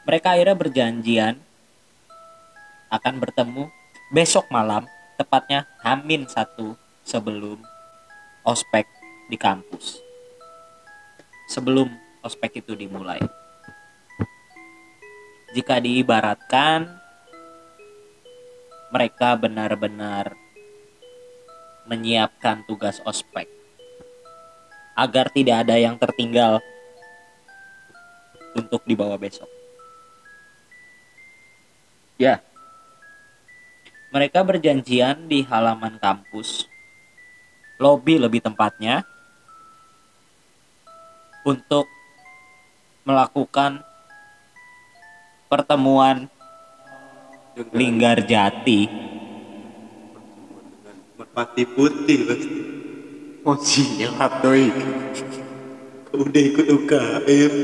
Mereka akhirnya berjanjian akan bertemu besok malam, tepatnya Hamin satu sebelum ospek di kampus. Sebelum ospek itu dimulai. Jika diibaratkan mereka benar-benar menyiapkan tugas ospek agar tidak ada yang tertinggal untuk dibawa besok. Ya. Mereka berjanjian di halaman kampus, lobi lebih tempatnya, untuk melakukan pertemuan Linggar Jati. Merpati putih pasti. Oh, silat doi. Kau udah ikut UKM,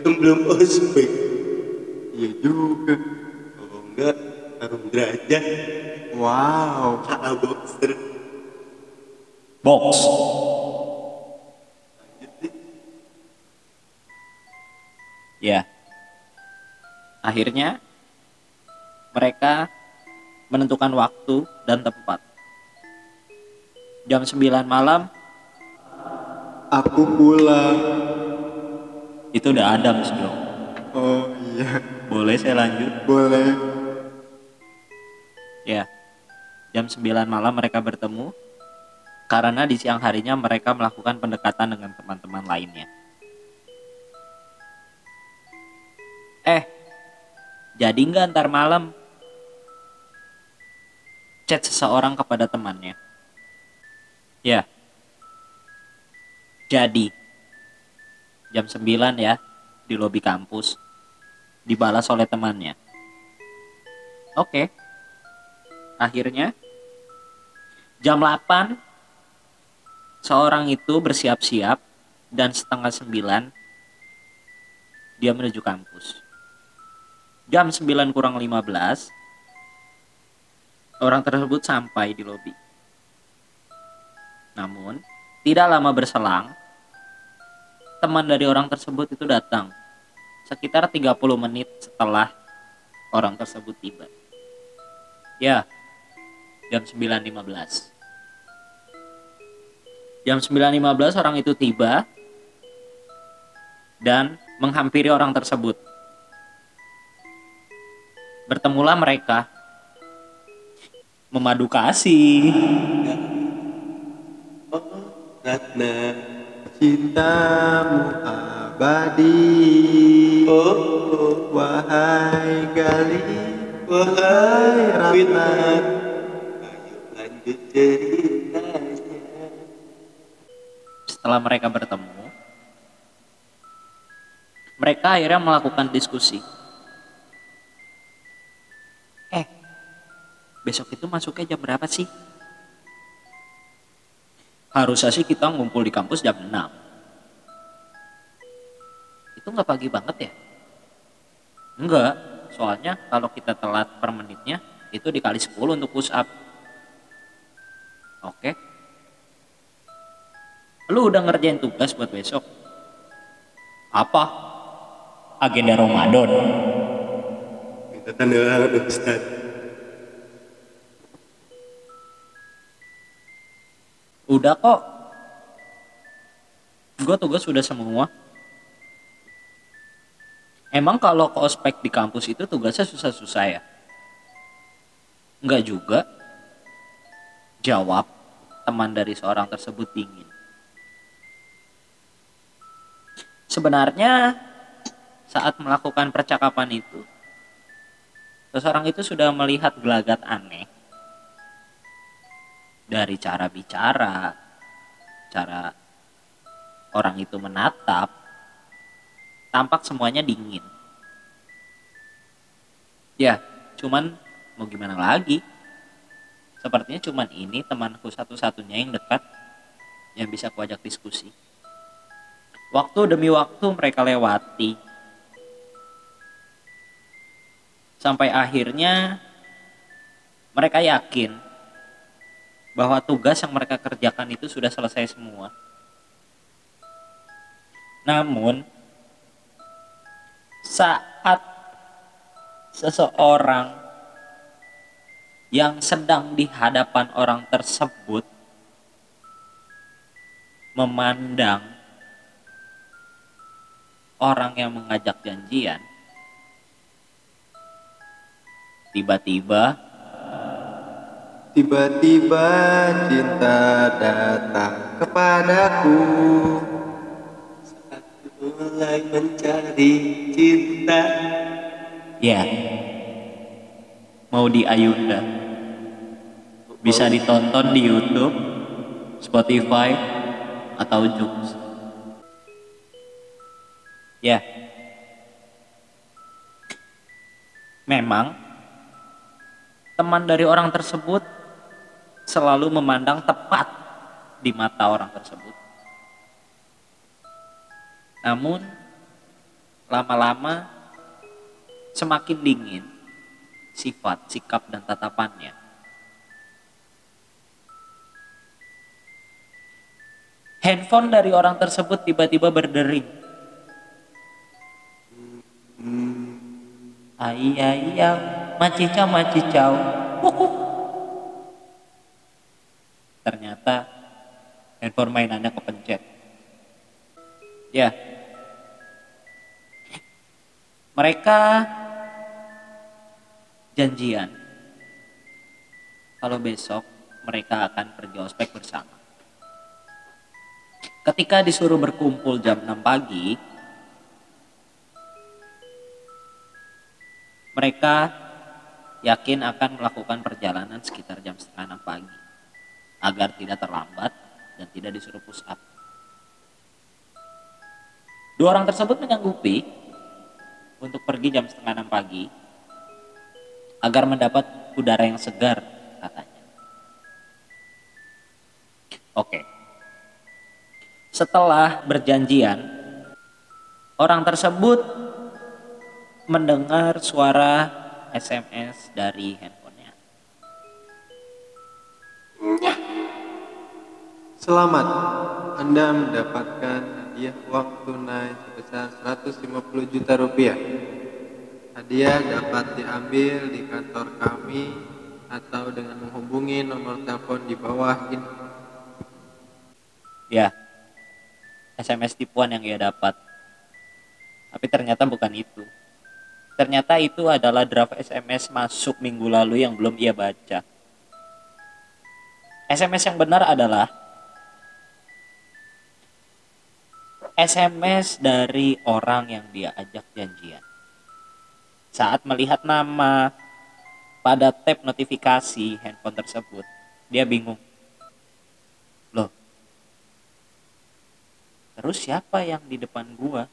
kan belum ospek. Iya juga. Kalau enggak, taruh derajat. Wow. AA boxer. Box. Ya. Akhirnya mereka menentukan waktu dan tempat. Jam 9 malam Aku pulang. itu udah Adam dong. Oh iya, Boleh saya lanjut? boleh. Ya. Jam 9 malam mereka bertemu karena di siang harinya mereka melakukan pendekatan dengan teman-teman lainnya. Eh, jadi nggak ntar malam chat seseorang kepada temannya? Ya. Jadi, jam 9 ya, di lobi kampus, dibalas oleh temannya. Oke. Akhirnya, jam 8, seorang itu bersiap-siap dan setengah 9, dia menuju kampus. Jam 9 kurang 15, orang tersebut sampai di lobi. Namun, tidak lama berselang, teman dari orang tersebut itu datang. Sekitar 30 menit setelah orang tersebut tiba. Ya, jam 9.15. Jam 9.15 orang itu tiba dan menghampiri orang tersebut. Bertemulah mereka memadu kasih. Karena cintamu abadi. Oh, oh. wahai gali wahai Ratna. Ayo lanjut ceritanya. Setelah mereka bertemu mereka akhirnya melakukan diskusi. Eh besok itu masuknya jam berapa sih? Harusnya sih kita ngumpul di kampus jam 6 itu nggak pagi banget ya? Enggak soalnya kalau kita telat per menitnya itu dikali 10 untuk push up. Oke. Lu udah ngerjain tugas buat besok? Apa? Agenda Ramadan. Minta tanda Ustaz. Udah kok. Gue tugas sudah semua. Emang kalau ke ospek di kampus itu tugasnya susah-susah ya? Enggak juga. Jawab teman dari seorang tersebut dingin. Sebenarnya saat melakukan percakapan itu seseorang itu sudah melihat gelagat aneh dari cara bicara, cara orang itu menatap, tampak semuanya dingin. Ya, cuman mau gimana lagi? Sepertinya cuman ini temanku satu-satunya yang dekat yang bisa kuajak diskusi. Waktu demi waktu mereka lewati. Sampai akhirnya mereka yakin bahwa tugas yang mereka kerjakan itu sudah selesai semua. Namun saat seseorang yang sedang di hadapan orang tersebut memandang orang yang mengajak janjian tiba-tiba Tiba-tiba cinta datang kepadaku Saat mulai mencari cinta Ya. Mau di Ayunda. Bisa ditonton di YouTube, Spotify, atau Joox. Ya. Memang teman dari orang tersebut selalu memandang tepat di mata orang tersebut. Namun lama-lama semakin dingin sifat, sikap, dan tatapannya. Handphone dari orang tersebut tiba-tiba berdering. Ayah, ayah, macicau, macicau. Wukuk. Ternyata handphone mainannya kepencet. Ya. Mereka janjian kalau besok mereka akan pergi ospek bersama. Ketika disuruh berkumpul jam 6 pagi, mereka yakin akan melakukan perjalanan sekitar jam setengah 6 pagi agar tidak terlambat dan tidak disuruh push up. Dua orang tersebut menyanggupi untuk pergi jam setengah 6 pagi agar mendapat udara yang segar katanya. Oke. Setelah berjanjian, orang tersebut mendengar suara SMS dari handphonenya. Selamat, Anda mendapatkan hadiah uang tunai sebesar 150 juta rupiah. Hadiah dapat diambil di kantor kami atau dengan menghubungi nomor telepon di bawah ini. Ya, SMS tipuan yang ia dapat. Tapi ternyata bukan itu. Ternyata itu adalah draft SMS masuk minggu lalu yang belum ia baca. SMS yang benar adalah SMS dari orang yang dia ajak janjian. Saat melihat nama pada tab notifikasi handphone tersebut, dia bingung. Loh, terus siapa yang di depan gua?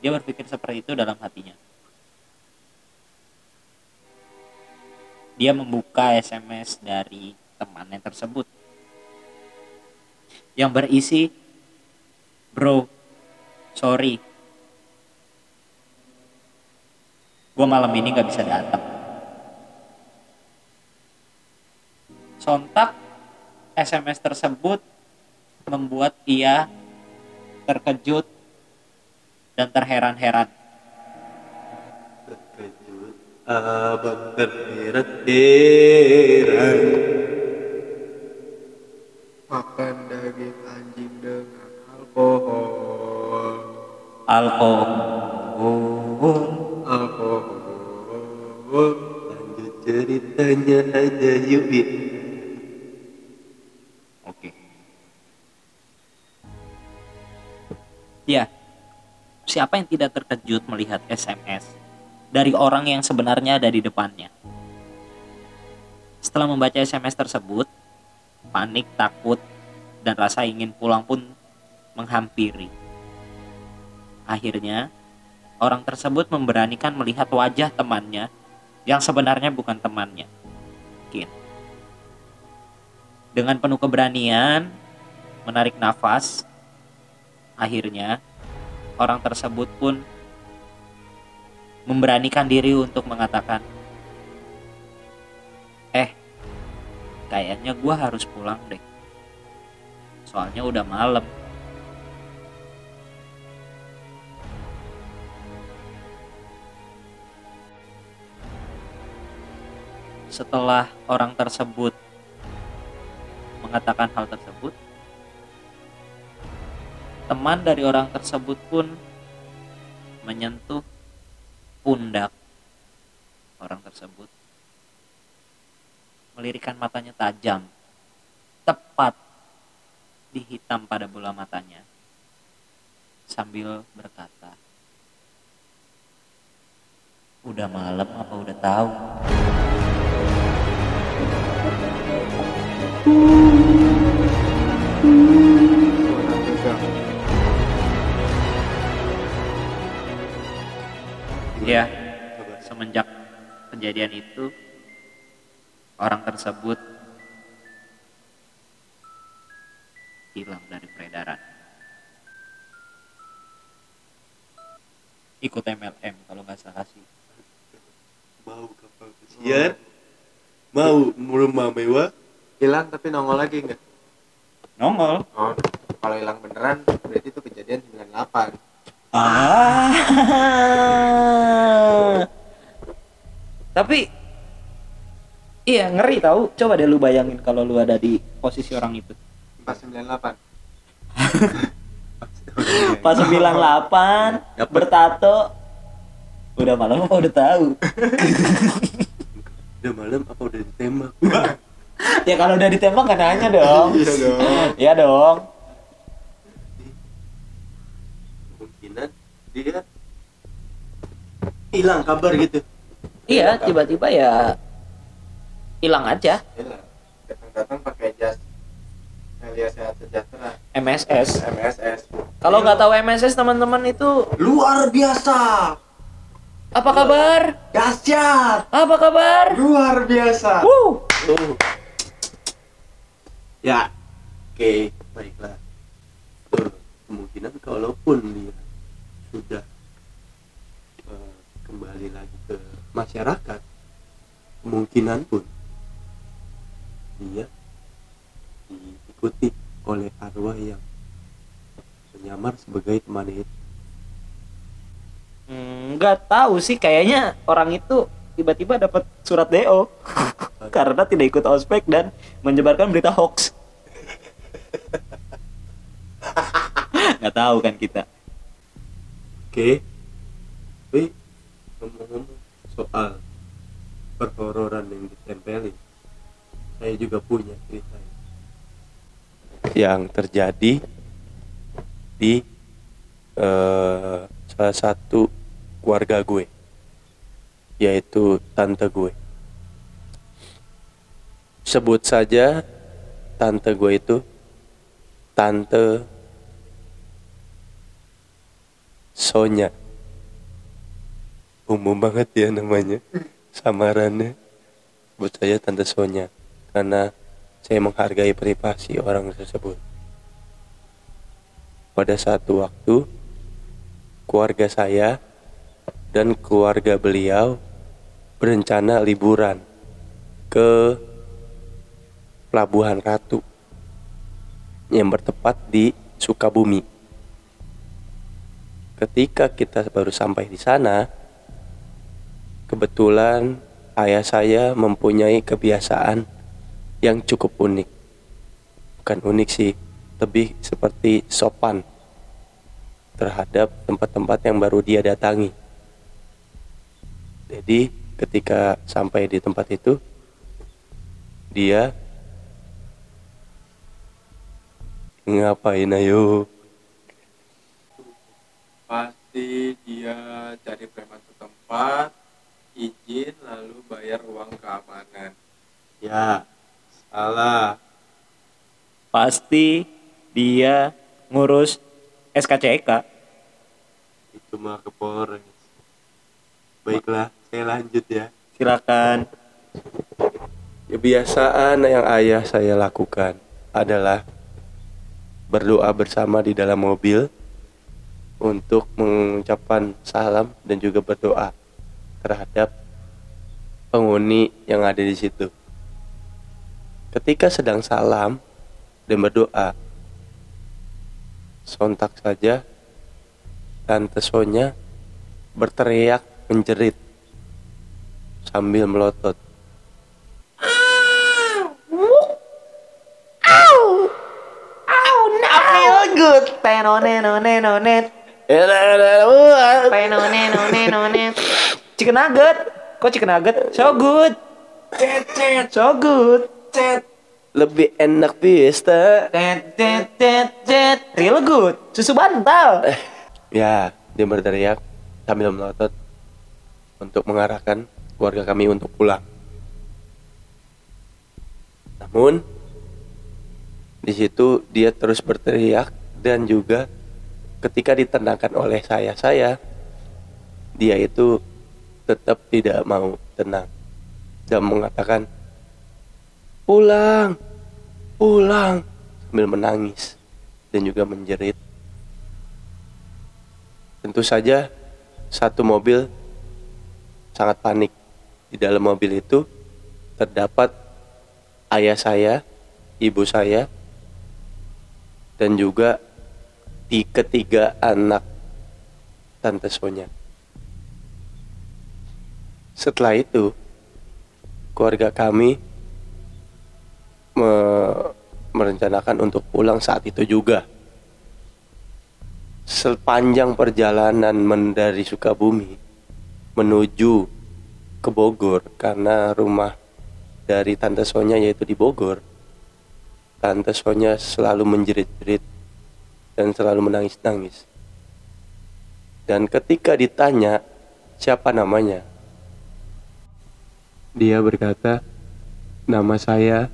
Dia berpikir seperti itu dalam hatinya. dia membuka SMS dari temannya tersebut yang berisi bro sorry. Gue malam ini nggak bisa datang. Sontak SMS tersebut membuat ia terkejut dan terheran-heran. Terkejut, abang terheran-heran. Makan daging alkohol. alkohol Alkohol. Lanjut ceritanya aja. Oke. Ya, siapa yang tidak terkejut melihat SMS dari orang yang sebenarnya ada di depannya? Setelah membaca SMS tersebut, panik, takut, dan rasa ingin pulang pun menghampiri. Akhirnya, orang tersebut memberanikan melihat wajah temannya yang sebenarnya bukan temannya. Mungkin. Dengan penuh keberanian, menarik nafas, akhirnya orang tersebut pun memberanikan diri untuk mengatakan, "Eh, kayaknya gua harus pulang deh. Soalnya udah malam." Setelah orang tersebut mengatakan hal tersebut, teman dari orang tersebut pun menyentuh pundak orang tersebut. Melirikan matanya tajam tepat dihitam pada bola matanya sambil berkata udah malam apa udah tahu ya semenjak kejadian itu orang tersebut hilang dari peredaran ikut MLM kalau nggak salah sih Mau kapal pesiar? Mau rumah mewah? Hilang tapi nongol lagi nggak? nongol Oh, kalau hilang beneran berarti itu kejadian 98. ah tapi iya ngeri tahu coba deh lu bayangin kalau lu ada di posisi orang itu Pas 98. *laughs* pas 98 *laughs* bertato udah malam apa udah tahu *laughs* Udah malam apa udah ditembak? Ya kalau udah ditembak kan nanya dong *laughs* Iya dong. Iya dong Kemungkinan dia hilang kabar gitu. iya tiba-tiba ya hilang aja Hilang. Datang-datang pakai jas Melia Sehat Sejahtera MSS MSS. kalau nggak tahu MSS teman-teman itu Luar biasa. apa kabar Dahsyat. apa kabar Luar biasa. Wuh. Ya, oke, baiklah. Eh, kemungkinan kalaupun dia sudah eh, kembali lagi ke masyarakat, kemungkinan pun dia diikuti oleh arwah yang menyamar sebagai teman itu. Hmm, nggak tahu sih kayaknya orang itu tiba-tiba dapat surat DO *laughs* karena tidak ikut ospek dan menyebarkan berita hoax. *laughs* Nggak tahu kan kita. Oke, tapi ngomong-ngomong soal perhororan yang ditempelin, saya juga punya cerita yang terjadi di eh, salah satu keluarga gue, yaitu tante gue. Sebut saja tante gue itu tante Sonya. Umum banget ya namanya. Samarannya. sebut saja Tante Sonya karena saya menghargai privasi orang tersebut. Pada satu waktu, keluarga saya dan keluarga beliau berencana liburan ke Pelabuhan Ratu yang bertepat di Sukabumi. Ketika kita baru sampai di sana, kebetulan ayah saya mempunyai kebiasaan yang cukup unik. Bukan unik sih, lebih seperti sopan terhadap tempat-tempat yang baru dia datangi. Jadi, ketika sampai di tempat itu, dia ngapain ayo? Pasti dia cari preman setempat, izin lalu bayar uang keamanan. Ya, salah. Pasti dia ngurus SKCK. Itu mah ke Polres. Baiklah, saya lanjut ya. Silakan. Kebiasaan yang ayah saya lakukan adalah berdoa bersama di dalam mobil untuk mengucapkan salam dan juga berdoa terhadap penghuni yang ada di situ. Ketika sedang salam dan berdoa, sontak saja Tante Sonya berteriak menjerit sambil melotot. Good. Penonenonenonet. Penonenonenonet. Chicken nugget. Kok chicken nugget? So good. So good. Lebih enak pista. Real good. Susu bantal. Ya, dia berteriak sambil melotot untuk mengarahkan keluarga kami untuk pulang. Namun, di situ dia terus berteriak dan juga ketika ditenangkan oleh saya saya dia itu tetap tidak mau tenang dan mengatakan pulang pulang sambil menangis dan juga menjerit tentu saja satu mobil sangat panik di dalam mobil itu terdapat ayah saya ibu saya dan juga di ketiga anak Tante Sonya. Setelah itu, keluarga kami me- merencanakan untuk pulang saat itu juga. Sepanjang perjalanan dari Sukabumi menuju ke Bogor karena rumah dari Tante Sonya yaitu di Bogor. Tante Sonya selalu menjerit-jerit dan selalu menangis-nangis. Dan ketika ditanya siapa namanya, dia berkata, "Nama saya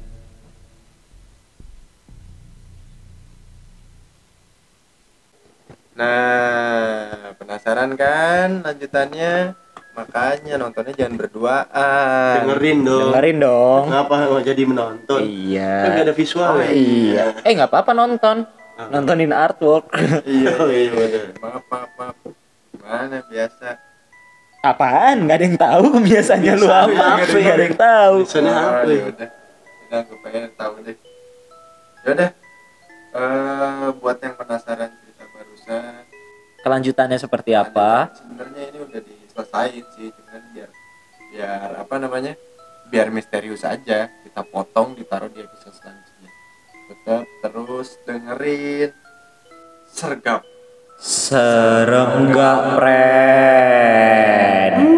Nah, penasaran kan lanjutannya? Makanya nontonnya jangan berduaan. dengerin dong." Dengerin dong. Kenapa nggak jadi menonton? Iya. Kan nggak ada visual ya? Iya. Eh nggak apa-apa nonton. Nontonin artwork. *laughs* Iya, Oh, iya, bener. Maaf, maaf, maaf. Gimana biasa? Apaan? Gak ada yang tahu *laughs* biasanya lu apa? apa Gak ya? ada yang tahu. Tulisannya Oh, apa ya? yaudah. Udah, gue pengen tahu deh. Yaudah. Eh, buat yang penasaran cerita barusan, Kelanjutannya seperti apa? sebenarnya ini udah diselesain sih, cuman biar biar apa namanya? Biar misterius aja. Kita potong, ditaruh di episode selanjutnya. Tetap terus dengerin sergap. Serem gak prank?